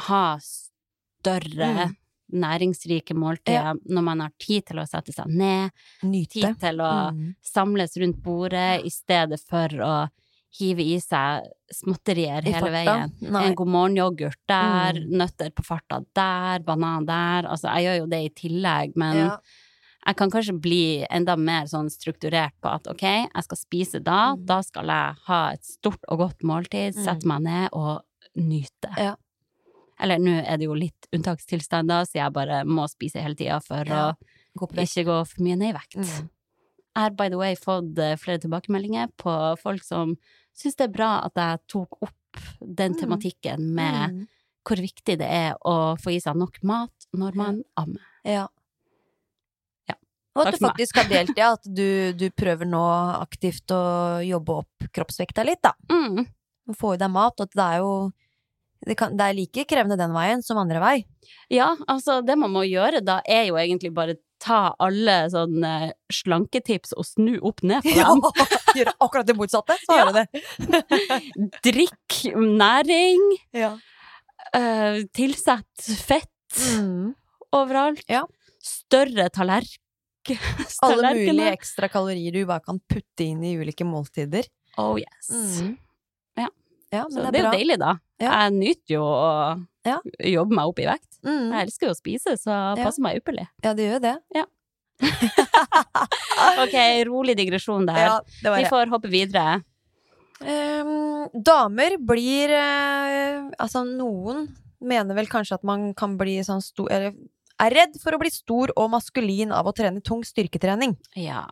ha større Mm. næringsrike måltider når man har tid til å sette seg ned, Nyte. tid til å Mm. samles rundt bordet, i stedet for å hive i seg småtterier I hele veien. Nei. En god morgen-yoghurt der, Mm. nøtter på farta der, banan der. Altså, jeg gjør jo det i tillegg, men Ja. Jeg kan kanskje bli enda mer sånn strukturert på at ok, jeg skal spise da, Mm. da skal jeg ha et stort og godt måltid, Mm. sette meg ned og nyte. Ja. Eller nå er det jo litt unntakstilstander, så jeg bare må spise hele tida for Ja. å Gå ikke gå for mye ned i vekt. Mm. Jeg har by the way fått eh, flere tilbakemeldinger på folk som syns det er bra at jeg tok opp den Mm. tematikken med Mm. hvor viktig det er å få i seg nok mat når man ammer. Ja. Ja. Og at du faktisk har delt det, at du, du prøver nå aktivt å jobbe opp kroppsvekta litt, da. Mm. Få i deg mat, og det er jo det, kan, det er like krevende den veien som andre vei. Ja, altså det man må gjøre da, er jo egentlig bare ta alle sånne slanketips og snu opp ned på dem. Gjøre akkurat det motsatte, så har du det. Drikk næring, Ja. Uh, tilsett fett Mm. overalt. Ja. Større tallerk Alle mulige ekstra kalorier du bare kan putte inn i ulike måltider. Oh yes. Ja. Ja, men Så det det er er jo deilig, da. Ja. Jeg nyter jo å Ja. jobbe meg opp i vekt. Mm. Jeg elsker jo å spise, så Ja. passer meg ypperlig. Ja, det gjør det. Ok, rolig digresjon der. Ja, det Vi får hoppe videre. Um, damer blir uh, Altså, noen mener vel kanskje at man kan bli sånn stor Eller er redd for å bli stor og maskulin av å trene tung styrketrening. Ja.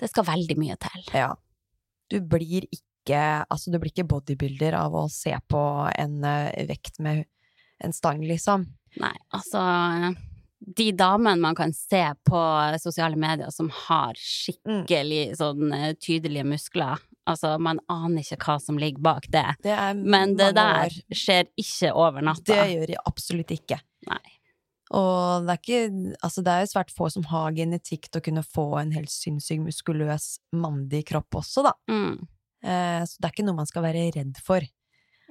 Det skal veldig mye til. Ja. Du blir ikke Altså, du blir ikke bodybuilder av å se på en eh, vekt med en stang, liksom. Nei, altså De damene man kan se på sosiale medier som har skikkelig sånn eh, tydelige muskler Altså, man aner ikke hva som ligger bak det. Det Men det der år. skjer ikke over natta. Det gjør de absolutt ikke. Nei. Og det er ikke Altså, det er jo svært få som har genetikk til å kunne få en helt sinnssyk muskuløs mandig kropp også, da. Mm. Eh, så det er ikke noe man skal være redd for.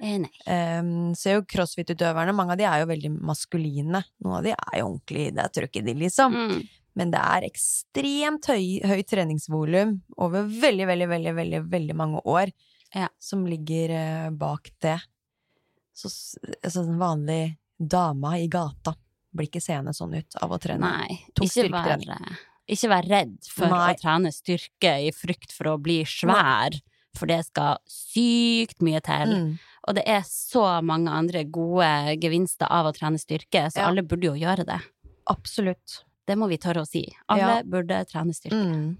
Eh, nei. Um, ser jo crossfit-utøverne, mange av de er jo veldig maskuline. Noen av de er jo ordentlig Det er trøkk i de, liksom. Mm. Men det er ekstremt høy, høy treningsvolum over veldig, veldig, veldig, veldig, veldig mange år Ja. som ligger eh, bak det. Så altså, en vanlig dama i gata blir ikke seende sånn ut av å trene. Nei. Ikke vær, ikke vær redd for Nei. å trene styrke i frykt for å bli svær, for det skal sykt mye til. Mm. Og det er så mange andre gode gevinster av å trene styrke, så Ja. alle burde jo gjøre det. Absolutt. Det må vi tørre å si. Alle Ja. burde trene styrke. Mm.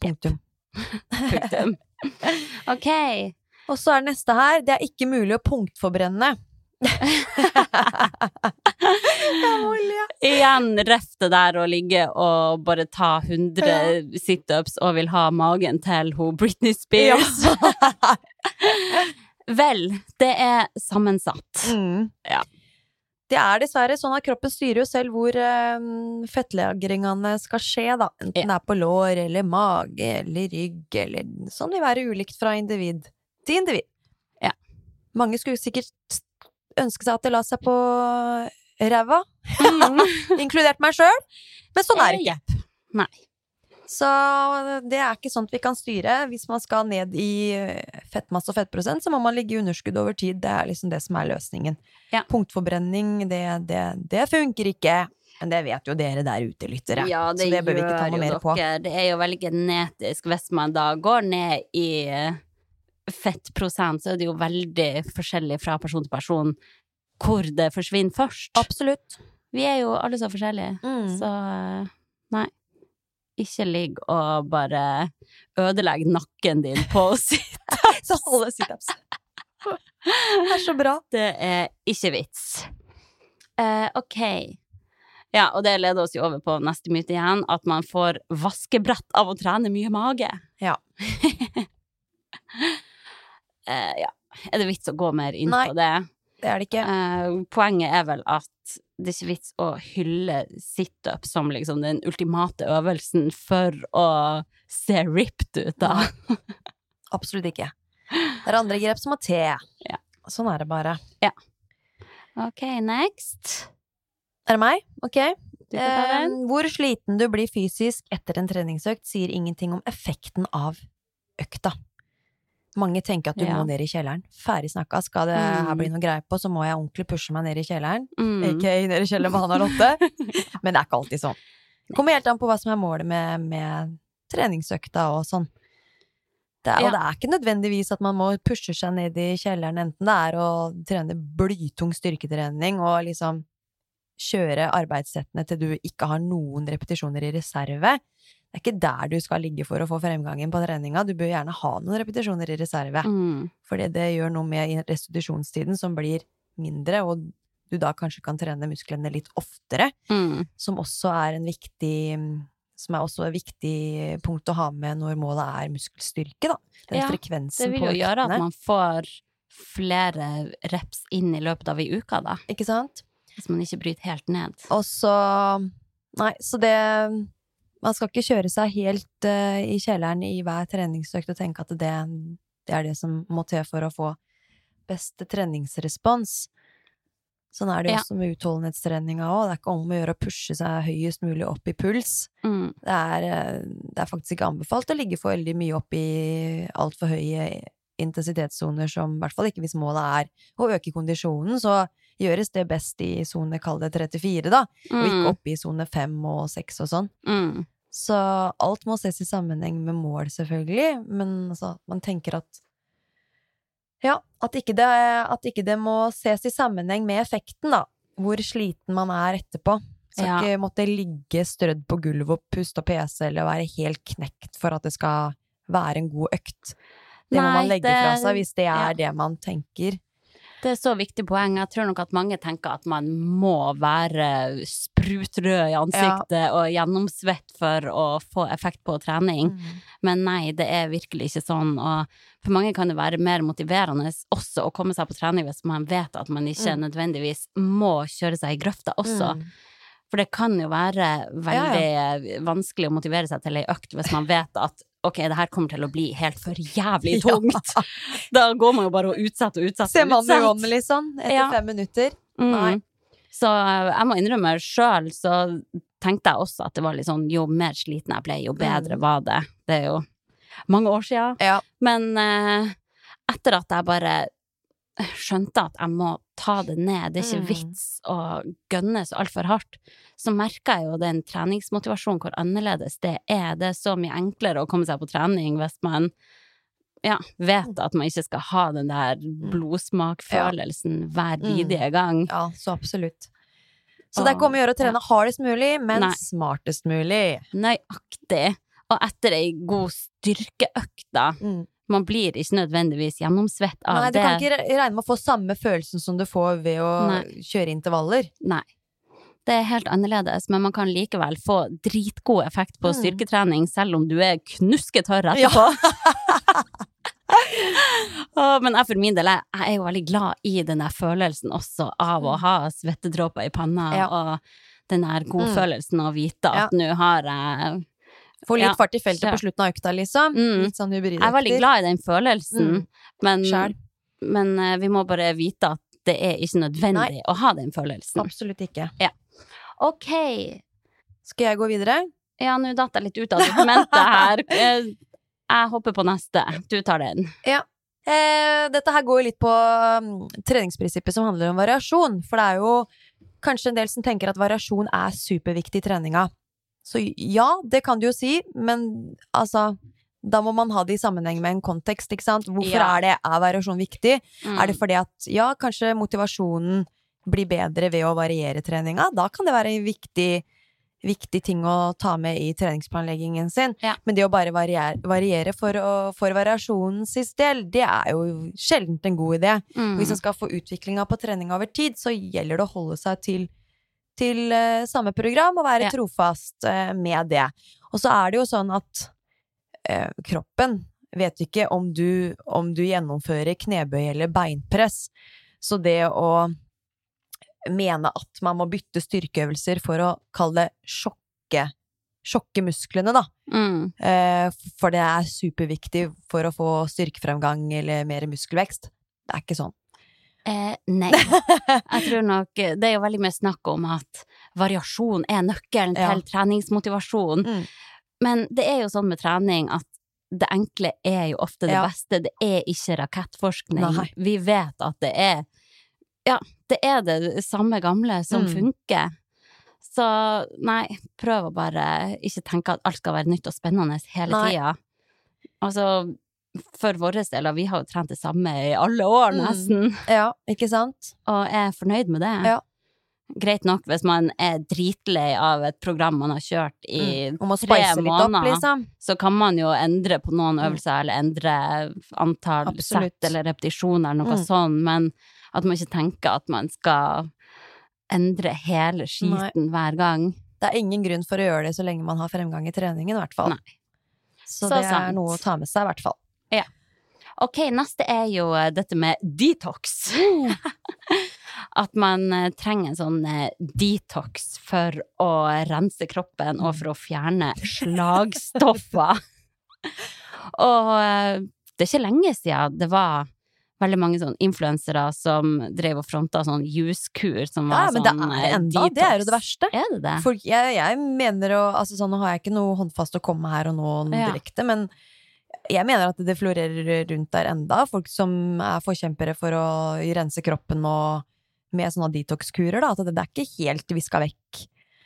Punktum. Punktum. Ok. Og så er neste her, det er ikke mulig å punktforbrenne. Jeg må le. Igjen ref det der å ligge og bare ta 100 situps og vil ha magen til hun Britney Spears. Vel, det er sammensatt. Mm. Ja. Det er dessverre sånn at kroppen styrer jo selv hvor um, fettlagringene skal skje, da. Enten det er på lår eller mage eller rygg eller Sånn vil være ulikt fra individ til individ. Ja. Mange skulle sikkert ønske seg at det la seg på ræva, Mm. inkludert meg sjøl, men sånn er det ikke. Nei. Så det er ikke sånt vi kan styre. Hvis man skal ned i eh, fettmasse og fettprosent, så må man ligge i underskudd over tid. Det er liksom det som er løsningen. Ja. Punktforbrenning, det, det, det funker ikke. Men det vet jo dere der ute, lyttere. Ja, det, så det bør vi ikke ta noe mer på. Det er jo veldig genetisk. Hvis man da går ned i eh, fettprosent, så er det jo veldig forskjellig fra person til person hvor det forsvinner først. Absolutt. Vi er jo alle så forskjellige, Mm. så eh, nei. Ikke ligg og bare ødelegg nakken din på sitte. Så holde situps. Det er så bra. Det er ikke vits. Uh, ok. Ja, og det leder oss jo over på neste myte igjen, at man får vaskebrett av å trene mye mage. Ja. uh, ja. Er det vits å gå mer inn Nei. på det? Det er det ikke. Eh, poenget er vel at det er ikke vits å hylle situp som liksom den ultimate øvelsen for å se ripped ut, da. Absolutt ikke. Det er andre grep som må til. Ja. Sånn er det bare. Ok, next. Er det meg? Ok. Eh, hvor sliten du blir fysisk etter en treningsøkt, sier ingenting om effekten av økta. Mange tenker at du Ja. må ned i kjelleren. Ferdig snakka. Skal det her Mm. bli noe greie på, så må jeg ordentlig pushe meg ned i kjelleren. Mm. Ikke ned i kjelleren med Hanna Lotte. Men det er ikke alltid sånn. Det kommer helt an på hva som er målet med, med treningsøkta og sånn. Det er, Ja. Og det er ikke nødvendigvis at man må pushe seg ned i kjelleren, enten det er å trene blytung styrketrening og liksom kjøre arbeidssettene til du ikke har noen repetisjoner i reserve. Det er ikke der du skal ligge for å få fremgangen på treninga. Du bør gjerne ha noen repetisjoner i reserve. Mm. Fordi det gjør noe med restitusjonstiden som blir mindre, og du da kanskje kan trene musklene litt oftere, Mm. som også er en viktig som er også et viktig punkt å ha med når målet er muskelstyrke, da. Den Ja, frekvensen Det vil jo gjøre at man får flere reps inn i løpet av ei uke, da. Ikke sant? Hvis man ikke bryter helt ned. Og så Nei, så det Man skal ikke kjøre seg helt uh, i kjelleren i hver treningsøkt og tenke at det, det er det som må til for å få beste treningsrespons. Sånn er det jo Ja. også med utholdenhetstreninga òg. Det er ikke om å gjøre å pushe seg høyest mulig opp i puls. Mm. Det er, eh, det er faktisk ikke anbefalt å ligge for veldig mye opp i altfor høye intensitetssoner, som i hvert fall ikke hvis målet er å øke kondisjonen, så gjøres det best i sone, kall det 34, da, og ikke Mm. oppe i sone 5 og 6 og sånn. Mm. Så alt må ses i sammenheng med mål, selvfølgelig, men altså, man tenker at Ja, at ikke, det, at ikke det må ses i sammenheng med effekten, da. Hvor sliten man er etterpå. Skal Ja. ikke måtte ligge strødd på gulvet og puste og pese eller være helt knekt for at det skal være en god økt. Det må man legge det- fra seg hvis det er ja. det man tenker. Det er så viktig poeng. Jeg tror nok at mange tenker at man må være sprutrød i ansiktet og gjennomsvett for å få effekt på trening. Mm. Men nei, det er virkelig ikke sånn. Og for mange kan det være mer motiverende også å komme seg på trening hvis man vet at man ikke Mm. nødvendigvis må kjøre seg i grøfta også. Mm. For det kan jo være veldig vanskelig å motivere seg til ei økt hvis man vet at ok, det her kommer til å bli helt for jævlig Ja. tungt. Da går man jo bare og utsetter og utsetter Se man mannen i vannet, liksom, etter Ja. fem minutter. Mm. Nei. Så eh, jeg må innrømme sjøl, så tenkte jeg også at det var litt sånn jo mer sliten jeg ble, jo bedre Mm. var det. Det er jo mange år sia. Ja. Men eh, etter at jeg bare skjønte at jeg må ta det ned, det er ikke Mm. vits å gønne så altfor hardt, så merker jeg jo den treningsmotivasjonen hvor annerledes det er. Det er så mye enklere å komme seg på trening hvis man ja, vet at man ikke skal ha den der blodsmakfølelsen hver Mm. bidige gang. Ja, så absolutt. Så det er ikke om å gjøre å trene hardest mulig, men Nei. smartest mulig. Nøyaktig. Og etter ei god styrkeøkt, da. Mm. Man blir ikke nødvendigvis gjennomsvett av det. Nei, du kan ikke regne med å få samme følelsen som du får ved å Nei. kjøre intervaller. Nei. Det er helt annerledes, men man kan likevel få dritgod effekt på Mm. styrketrening, selv om du er knusketørr etterpå. Å, men jeg for min del, jeg, jeg er jo veldig glad i den der følelsen også av å ha svettedråper i panna, Mm. Ja. og den der godfølelsen av å vite at nå har jeg Få litt Ja, fart i feltet på slutten av økta, liksom. Mm. Litt sånn. Jeg er veldig glad i den følelsen, Mm. men, men eh, vi må bare vite at det er ikke nødvendig Nei. å ha den følelsen. Absolutt ikke. Ok. Skal jeg gå videre? Ja, nå datt jeg litt ut av dokumentet her. Eh, Jeg hopper på neste. Du tar den. Eh, dette her går jo litt på um, treningsprinsippet som handler om variasjon. For det er jo kanskje en del som tenker at variasjon er superviktig i treninga. Så ja, det kan du jo si, men altså Da må man ha det i sammenheng med en kontekst, ikke sant? Hvorfor Ja. er det er variasjon viktig? Mm. Er det fordi at ja, kanskje motivasjonen blir bedre ved å variere treninga? Da kan det være en viktig, viktig ting å ta med i treningsplanleggingen sin. Ja. Men det å bare variere, variere for, å, for variasjonens del, det er jo sjelden en god idé. Mm. Hvis man skal få utviklinga på trening over tid, så gjelder det å holde seg til, til uh, samme program og være Ja. trofast uh, med det. Og så er det jo sånn at uh, kroppen vet ikke om du, om du gjennomfører knebøy eller beinpress. Så det å mene at man må bytte styrkeøvelser for å kalle det sjokke, sjokke musklene, da. Mm. Eh, for det er superviktig for å få styrkefremgang eller mer muskelvekst. Det er ikke sånn. Eh, nei. Jeg tror nok Det er jo veldig mye snakk om at variasjon er nøkkelen Ja. til treningsmotivasjon. Mm. Men det er jo sånn med trening at det enkle er jo ofte det Ja. beste. Det er ikke rakettforskning. Nei. Vi vet at det er Ja, det er det samme gamle som Mm. funker. Så nei, prøv å bare ikke tenke at alt skal være nytt og spennende hele tida. Altså, for vår del, og vi har jo trent det samme i alle år, Mm. nesten Ja, ikke sant? og er fornøyd med det. Ja. Greit nok hvis man er dritlei av et program man har kjørt i Mm. Tre måneder, opp, liksom. så kan man jo endre på noen Mm. øvelser, eller endre antall Absolutt. sett eller repetisjoner, eller noe Mm. sånt, men at man ikke tenker at man skal endre hele skiten hver gang. Det er ingen grunn for å gjøre det så lenge man har fremgang i treningen, i hvert fall. Nei. Så, Så det sant. er noe å ta med seg, i hvert fall. Ok, neste er jo eh, dette med detox. Mm. At man eh, trenger en sånn eh, detox for å rense kroppen og for å fjerne slagstoffer. og det er ikke lenge siden det var veldig mange sånn influensere som drev og fronta sånn juskur som Ja, var sånn, det sånn er eh, enda, det er jo det verste. Er det det? For jeg, jeg mener å altså sånn, Nå har jeg ikke noe håndfast å komme med her og nå Ja. direkte, men jeg mener at det florerer rundt der enda. Folk som er forkjempere for å rense kroppen og med sånne detox-kurer. da, At det, det er ikke helt viska vekk.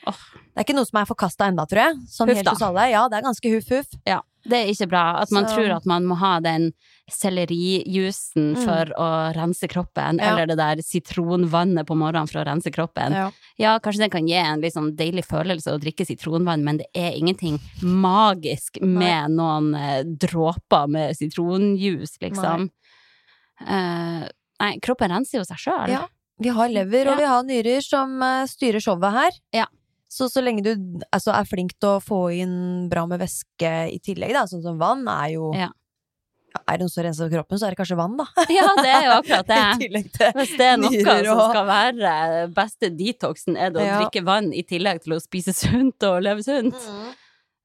Oh. Det er ikke noe som er forkasta enda, tror jeg. Sånn Huff helt hos alle. Ja, det er ganske huff-huff. Ja, det er ikke bra. At man Så- tror at man må ha den sellerijusen Mm. for å rense kroppen, Ja. eller det der sitronvannet på morgenen for å rense kroppen. Ja. Ja, kanskje det kan gi en litt sånn deilig følelse å drikke sitronvann, men det er ingenting magisk med noen eh, dråper med sitronjuice, liksom. Eh, nei, kroppen renser jo seg sjøl. Ja. Vi har lever og vi har nyrer som uh, styrer showet her. Ja. Så så lenge du altså, er flink til å få inn bra med væske i tillegg, da, sånn som vann, er jo Ja. Er det noe som renser kroppen, så er det kanskje vann, da. Ja, det er jo akkurat det. Hvis det er noe Nyrer som skal være beste detoxen, er det å Ja. drikke vann i tillegg til å spise sunt og leve sunt,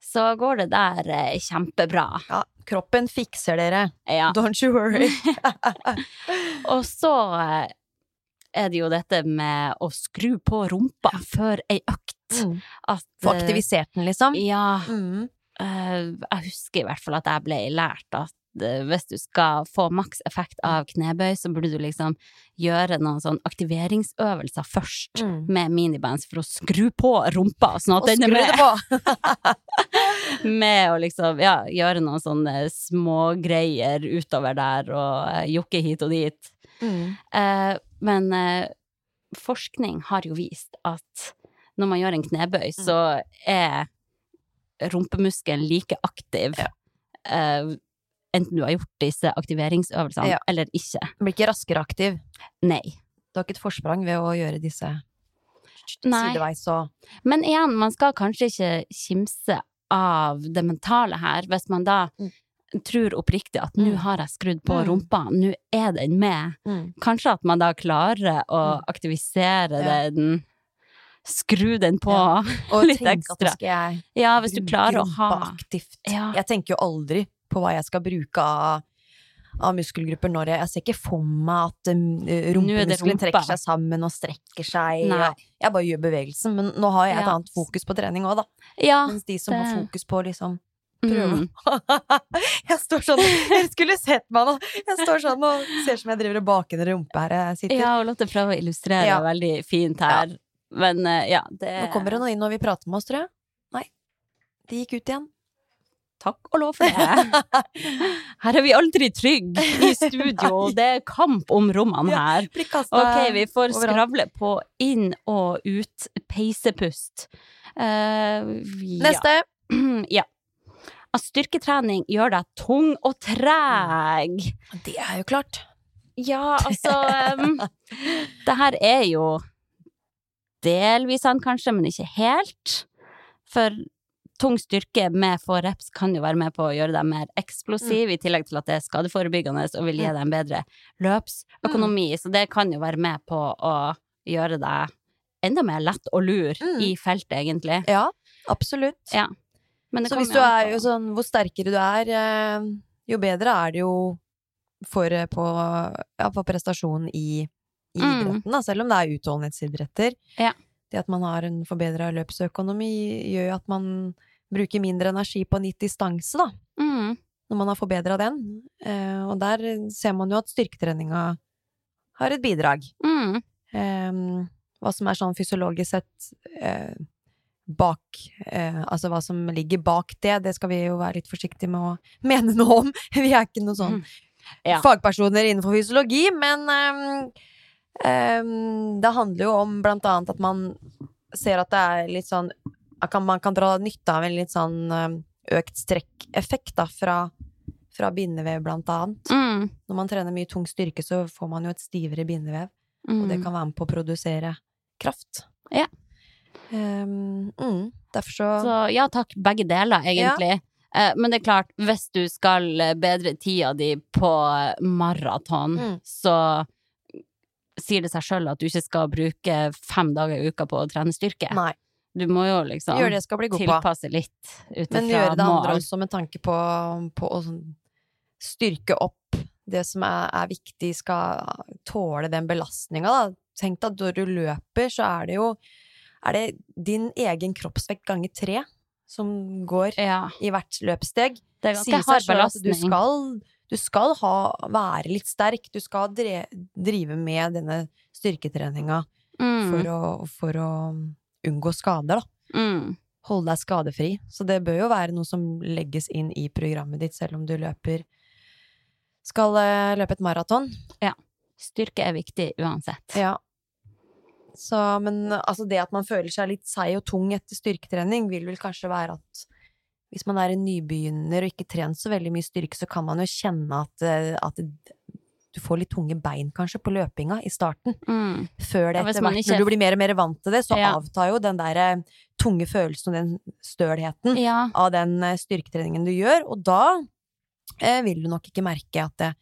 så går det der eh, kjempebra. Ja, kroppen fikser dere. Ja. Don't you worry. Og så eh, er det jo dette med å skru på rumpa før ei økt. Mm. At, Få eh, aktivisert den, liksom. Ja. Mm. eh, jeg husker i hvert fall at jeg ble lært at eh, hvis du skal få maks effekt av knebøy, så burde du liksom gjøre noen sånn aktiveringsøvelser først Mm. med minibands for å skru på rumpa, sånn at Og den er med. med å liksom, ja, gjøre noen sånne smågreier utover der, og eh, jokke hit og dit. Mm. Eh, men eh, forskning har jo vist at når man gjør en knebøy, Mm. så er rumpemuskelen like aktiv Ja. eh, enten du har gjort disse aktiveringsøvelsene Ja. eller ikke. Blir ikke raskere aktiv. Nei. Du har ikke et forsprang ved å gjøre disse Nei. sideveis og Men igjen, man skal kanskje ikke kimse av det mentale her, hvis man da Mm. tror oppriktig at nå Mm. har jeg skrudd på Mm. rumpa, nå er den med. mm. Kanskje at man da klarer å Mm. aktivisere Ja. den, skru den på. Ja. Litt ekstra. Ja, hvis du klarer å ha aktivt. Ja. Jeg tenker jo aldri på hva jeg skal bruke av, av muskelgrupper når jeg Jeg ser ikke for meg at um, rumpemuskelen trekker seg sammen og strekker seg. Og Jeg bare gjør bevegelsen, men nå har jeg et Ja. annet fokus på trening òg, da. Ja. Mens de som har fokus på liksom prøve Mm. Jeg står sånn Dere skulle sett meg nå! Jeg står sånn og ser som jeg driver og baker en rumpe her jeg sitter. Ja, og Lotte prøver å illustrere Ja. veldig fint her. Men eh, ja, det Nå kommer det noe inn når vi prater med oss, tror jeg. Nei. De gikk ut igjen. Takk og lov for det. Her er vi aldri trygge i studio. Det er kamp om rommene her. Ok, vi får skravle på inn og ut peisepust. Eh, ja. Neste. ja. At styrketrening gjør deg tung og treg. Det er jo klart. Ja, altså um, Det her er jo delvis sant, kanskje, men ikke helt. For tung styrke med få reps kan jo være med på å gjøre deg mer eksplosiv, i tillegg til at det er skadeforebyggende og vil gi deg en bedre løpsøkonomi. Så det kan jo være med på å gjøre deg enda mer lett å lure Mm. i feltet, egentlig. Ja, absolutt. Ja. Så hvis du er jo sånn Hvor sterkere du er, eh, jo bedre er det jo for eh, på, ja, på prestasjonen i, i Mm. idretten, da. Selv om det er utholdenhetsidretter. Ja. Det at man har en forbedra løpsøkonomi, gjør jo at man bruker mindre energi på en gitt distanse, da. mm. Når man har forbedra den. Eh, og der ser man jo at styrketreninga har et bidrag. Mm. Ehm, hva som er sånn fysiologisk sett eh, bak eh, Altså hva som ligger bak det, det skal vi jo være litt forsiktige med å mene noe om. Vi er ikke noen sånn Ja. fagpersoner innenfor fysiologi, men eh, eh, det handler jo om blant annet at man ser at det er litt sånn kan, Man kan dra nytte av en litt sånn ehm, økt strekkeffekt da, fra, fra bindevev, blant annet. Mm. Når man trener mye tung styrke, så får man jo et stivere bindevev. Og det Mm. kan være med på å produsere kraft. Ja. Um, mm, derfor så, Så ja takk, begge deler, egentlig. Eh, Men det er klart, hvis du skal eh, bedre tida di på maraton, Mm. så sier det seg sjøl at du ikke skal bruke fem dager i uka på å trene styrke. Nei. Du må jo liksom Gjør det jeg skal bli god på. tilpasse litt ut Men gjøre det andre mål. også med tanke på, på å sånn styrke opp det som er, er viktig, skal tåle den belastninga, da. Tenk deg at når du løper, så er det jo er det din egen kroppsvekt ganger tre som går Ja, i hvert løpssteg. det er ganske hard belastning. du skal, du skal ha, være litt sterk. Du skal dre, drive med denne styrketreninga Mm, for, å, for å unngå skader, da. mm. Holde deg skadefri. Så det bør jo være noe som legges inn i programmet ditt, selv om du løper skal eh, løpe et maraton. Styrke er viktig uansett. Ja. Så, men altså det at man føler seg litt seig og tung etter styrketrening, vil vel kanskje være at hvis man er en nybegynner og ikke trent så veldig mye styrke, så kan man jo kjenne at, eh, at du får litt tunge bein kanskje på løpinga i starten. Mm. Før det Ja, etter hvert, når du blir mer og mer vant til det, så Ja. avtar jo den der eh, tunge følelsen og den stølheten Ja. av den eh, styrketreningen du gjør, og da eh, vil du nok ikke merke at, det,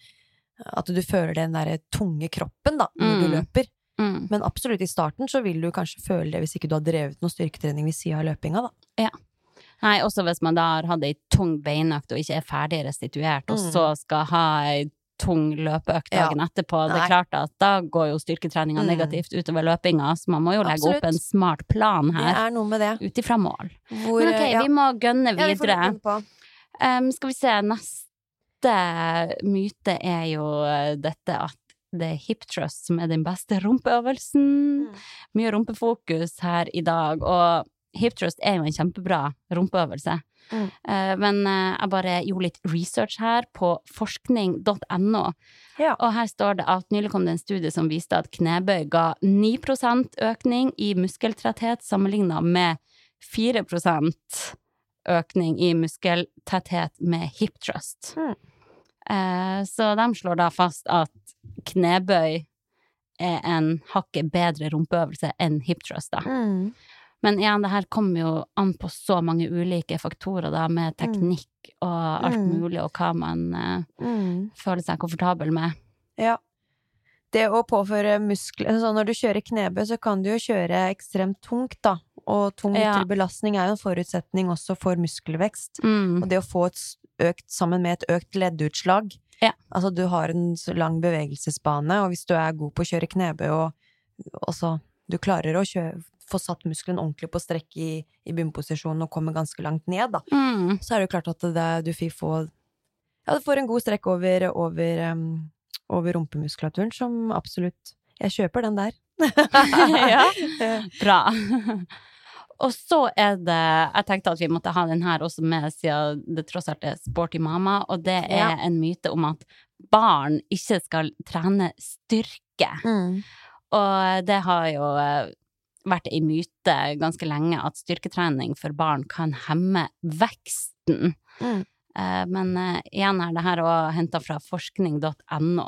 at du føler den der tunge kroppen da, når du Mm. løper. Mm. Men absolutt i starten så vil du kanskje føle det hvis ikke du har drevet noe styrketrening ved sida av løpinga, da. Nei, også hvis man da har hatt ei tung beinøkt og ikke er ferdig restituert, og Mm. så skal ha ei tung løpeøkt Ja. dagen etterpå, det er klart at da går jo styrketreninga Mm. negativt utover løpinga, så man må jo legge Absolutt. opp en smart plan Det her, er noe med det. ut ifra mål. Hvor, Men ok, ja. vi må gønne Ja, vi videre. begynne. Um, skal vi se, neste myte er jo eh, dette at det er hip thrust som er den beste rumpeøvelsen. Mm. Mye rumpefokus her i dag, og hip thrust er jo en kjempebra rumpeøvelse. Mm. Eh, men eh, jeg bare gjorde litt research her på forskning.no, Ja. og her står det at nylig kom det en studie som viste at knebøy ga 9% økning i muskeltretthet sammenligna med 4% økning i muskeltetthet med hip thrust. Mm. Eh, så de slår da fast at knebøy er en hakket bedre rumpeøvelse enn hip thrust, da. Mm. Men igjen, det her kommer jo an på så mange ulike faktorer, da, med teknikk og alt Mm. mulig, og hva man eh, Mm. føler seg komfortabel med. Ja. Det å påføre muskler Så når du kjører knebøy, så kan du jo kjøre ekstremt tungt, da. Og tung Ja. ytre belastning er jo en forutsetning også for muskelvekst. Mm. Og det å få et økt sammen med et økt leddutslag Ja. Altså, du har en lang bevegelsesbane, og hvis du er god på å kjøre knebøy og også du klarer å kjøre, få satt muskelen ordentlig på strekk i, i bunnposisjonen og komme ganske langt ned, da, Mm. så er det jo klart at det, du får Ja, du får en god strekk over, over, um, over rumpemuskulaturen, som absolutt Jeg kjøper den der. ja. Bra. Og så er det Jeg tenkte at vi måtte ha den her også med, siden det tross alt er Sporty mama, og det er Ja. en myte om at barn ikke skal trene styrke. Mm. Og det har jo eh, vært ei myte ganske lenge at styrketrening for barn kan hemme veksten. Mm. Eh, Men eh, igjen er det her òg henta fra forskning.no.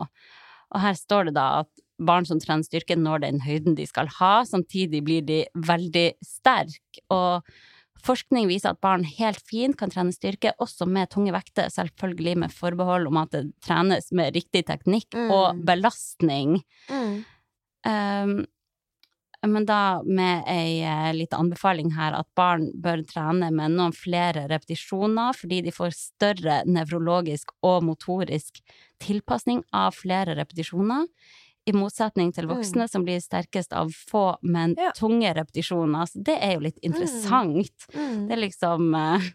Og her står det da at barn som trener styrke når den høyden de skal ha, samtidig blir de veldig sterke. Og forskning viser at barn helt fint kan trene styrke, også med tunge vekter, selvfølgelig med forbehold om at det trenes med riktig teknikk Mm. og belastning. Mm. Um, men da med ei eh, liten anbefaling her at barn bør trene med noen flere repetisjoner, fordi de får større nevrologisk og motorisk tilpasning av flere repetisjoner. I motsetning til voksne som blir sterkest av få, men Ja. tunge repetisjoner. Så det er jo litt interessant. Mm. Det er liksom eh,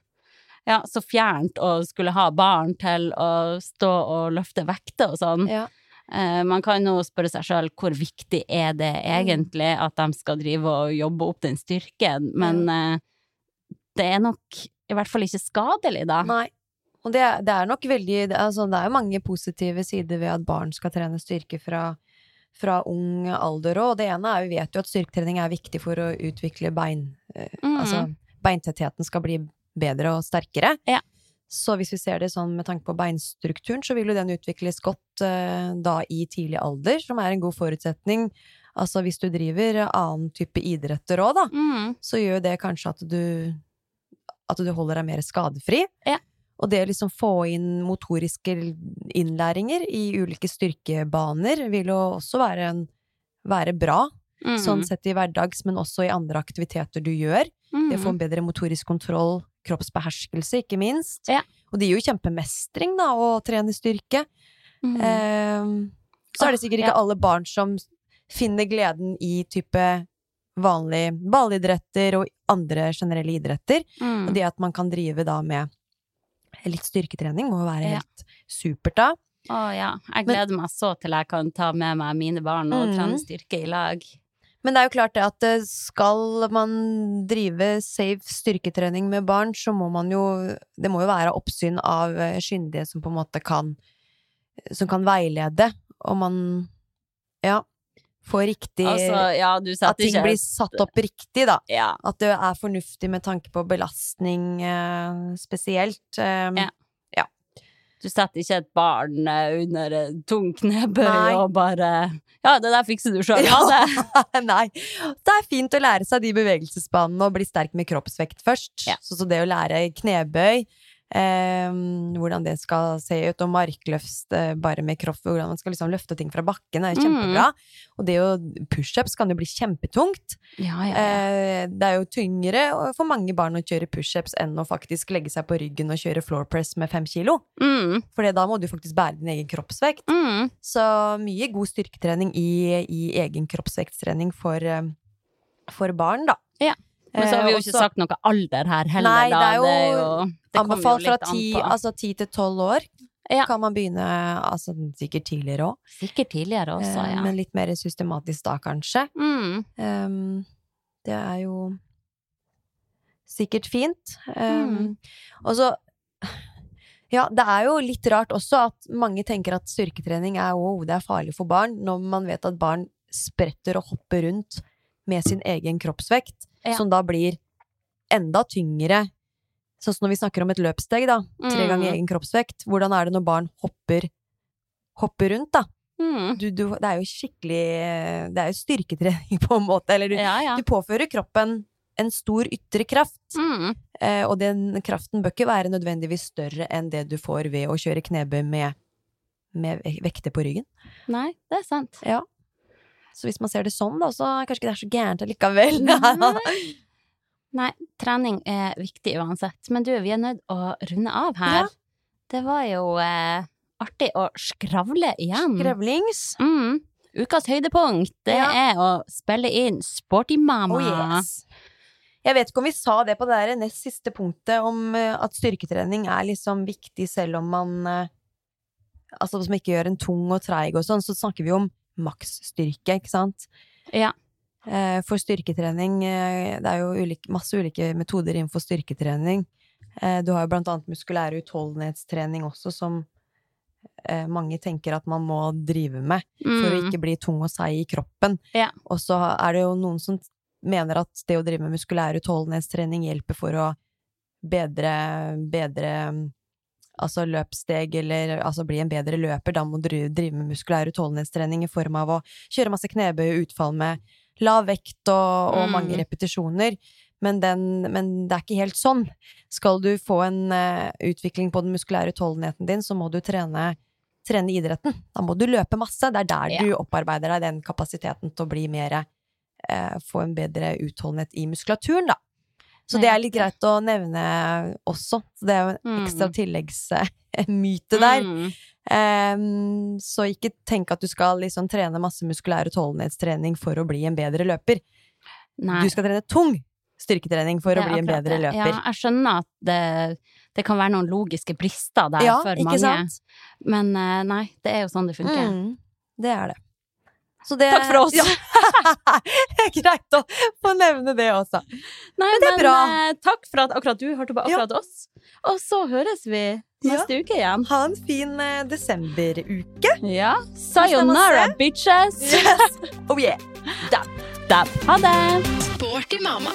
ja, så fjernt å skulle ha barn til å stå og løfte vekter og sånn. Ja. Eh, man kan jo spørre seg sjøl hvor viktig er det egentlig at de skal drive og jobbe opp den styrken, men eh, det er nok i hvert fall ikke skadelig, da. Nei. Og det, det er nok veldig altså, det er jo mange positive sider ved at barn skal trene styrke fra, fra ung alder òg. Det ene er vi vet jo at styrketrening er viktig for å utvikle bein... Eh, Mm. Altså beintettheten skal bli bedre og sterkere. Ja. Så hvis vi ser det sånn med tanke på beinstrukturen, så vil jo den utvikles godt eh, da i tidlig alder, som er en god forutsetning. Altså hvis du driver annen type idretter òg, da, Mm. så gjør det kanskje at du At du holder deg mer skadefri. Ja. Og det å liksom få inn motoriske innlæringer i ulike styrkebaner vil jo også være, en, være bra, Mm. sånn sett i hverdags, men også i andre aktiviteter du gjør. Det å få Mm. en bedre motorisk kontroll, kroppsbeherskelse, ikke minst. Ja. Og det gir jo kjempemestring, da, å trene styrke. Mm. Ehm, så er det sikkert ikke ja. alle barn som finner gleden i type vanlige ballidretter og andre generelle idretter. Mm. Og det at man kan drive da med litt styrketrening må jo være Ja. helt supert da. Å ja. Jeg Men- gleder meg så til jeg kan ta med meg mine barn og Mm. trene styrke i lag. Men det er jo klart det at eh, skal man drive safe styrketrening med barn, så må man jo Det må jo være oppsyn av skyndige kyndige som på en måte kan Som kan veilede, og man Ja. Får riktig Altså, ja, du At ting blir satt opp riktig, da. Ja. At det er fornuftig med tanke på belastning eh, spesielt. Eh, Ja. Du setter ikke et barn eh, under eh, tung knebøy og bare Ja, det der fikser du sjøl. Ja, det! Nei. Det er fint å lære seg de bevegelsesbanene og bli sterk med kroppsvekt først. Ja. Så, så det å lære knebøy, hvordan det skal se ut, og markløft eh, bare med kropp, hvordan man skal liksom løfte ting fra bakken, er Mm. kjempebra. Og det å pushups kan jo bli kjempetungt. Ja, ja, ja. Eh, det er jo tyngre for mange barn å kjøre pushups enn å faktisk legge seg på ryggen og kjøre floor press med fem kilo. Mm, For da må du faktisk bære din egen kroppsvekt. mm. Så mye god styrketrening i, i egen kroppsvektstrening for, eh, for barn, da. Ja. Men så har vi jo Eh, ikke sagt noe alder her heller, Nei, det er jo det er jo Anbefalt fra ti, altså 10 til 12 år Ja. kan man begynne, altså sikkert tidligere òg, Sikkert tidligere også, ja. men litt mer systematisk da, kanskje. Mm, Um, det er jo sikkert fint. Um, Mm. Og så Ja, det er jo litt rart også at mange tenker at styrketrening er oh, det er farlig for barn, når man vet at barn spretter og hopper rundt med sin egen kroppsvekt, Ja. som da blir enda tyngre. Sånn som når vi snakker om et løpssteg, da. Tre Mm. ganger egen kroppsvekt. Hvordan er det når barn hopper, hopper rundt, da? mm. Du, du, det er jo skikkelig Det er jo styrketrening, på en måte. Eller du, Ja, ja. du påfører kroppen en stor ytre kraft. Mm. Eh, og den kraften bør ikke være nødvendigvis større enn det du får ved å kjøre knebøy med, med vekter på ryggen. Nei, det er sant. Ja. Så hvis man ser det sånn, da, så kanskje ikke det er så gærent allikevel. Nei. Nei, trening er viktig uansett. Men du, vi er nødt å runde av her. Ja. Det var jo eh, artig å skravle igjen. Skravlings. Mm. Ukas høydepunkt, det Ja. er å spille inn Sporty Mama. Oh yes. Jeg vet ikke om vi sa det på det der nest siste punktet om eh, at styrketrening er liksom viktig selv om man eh, Altså hvis man ikke gjør en tung og treig og sånn, så snakker vi om maksstyrke, ikke sant? Ja. Eh, For styrketrening eh, Det er jo ulike, masse ulike metoder innenfor styrketrening. Eh, Du har jo blant annet muskulær utholdenhetstrening også, som mange tenker at man må drive med for å Mm. ikke bli tung og seig i kroppen. Ja. Og så er det jo noen som mener at det å drive med muskulær utholdenhetstrening hjelper for å bedre, bedre altså løpssteg, eller altså bli en bedre løper. Da må du drive med muskulær utholdenhetstrening i form av å kjøre masse knebøy og utfall med lav vekt og, og Mm. mange repetisjoner. Men, den, men det er ikke helt sånn. Skal du få en uh, utvikling på den muskulære utholdenheten din, så må du trene, trene idretten. Da må du løpe masse. Det er der Ja. du opparbeider deg den kapasiteten til å bli mer uh, Få en bedre utholdenhet i muskulaturen, da. Så det er litt greit å nevne også. Så det er jo en Mm. ekstra tilleggsmyte der. Em, så ikke tenk at du skal liksom trene masse muskulær utholdenhetstrening for å bli en bedre løper. Nei. Du skal trene tung styrketrening for å bli en bedre det. løper. Ja, jeg skjønner at det, det kan være noen logiske brister der Ja, for mange. sant? Men eh, nei, det er jo sånn det funker. Mm, det er det. Så det Takk for oss. Ja. det er greit å få nevne det også. Nei, Men det er bra. eh, takk for at akkurat du hørte på akkurat oss. Og så høres vi neste uke igjen. Ha en fin uh, desemberuke. Ja. Sayonara, bitches! Yes. Oh yeah. Dab. Ha det! Sporty mamma.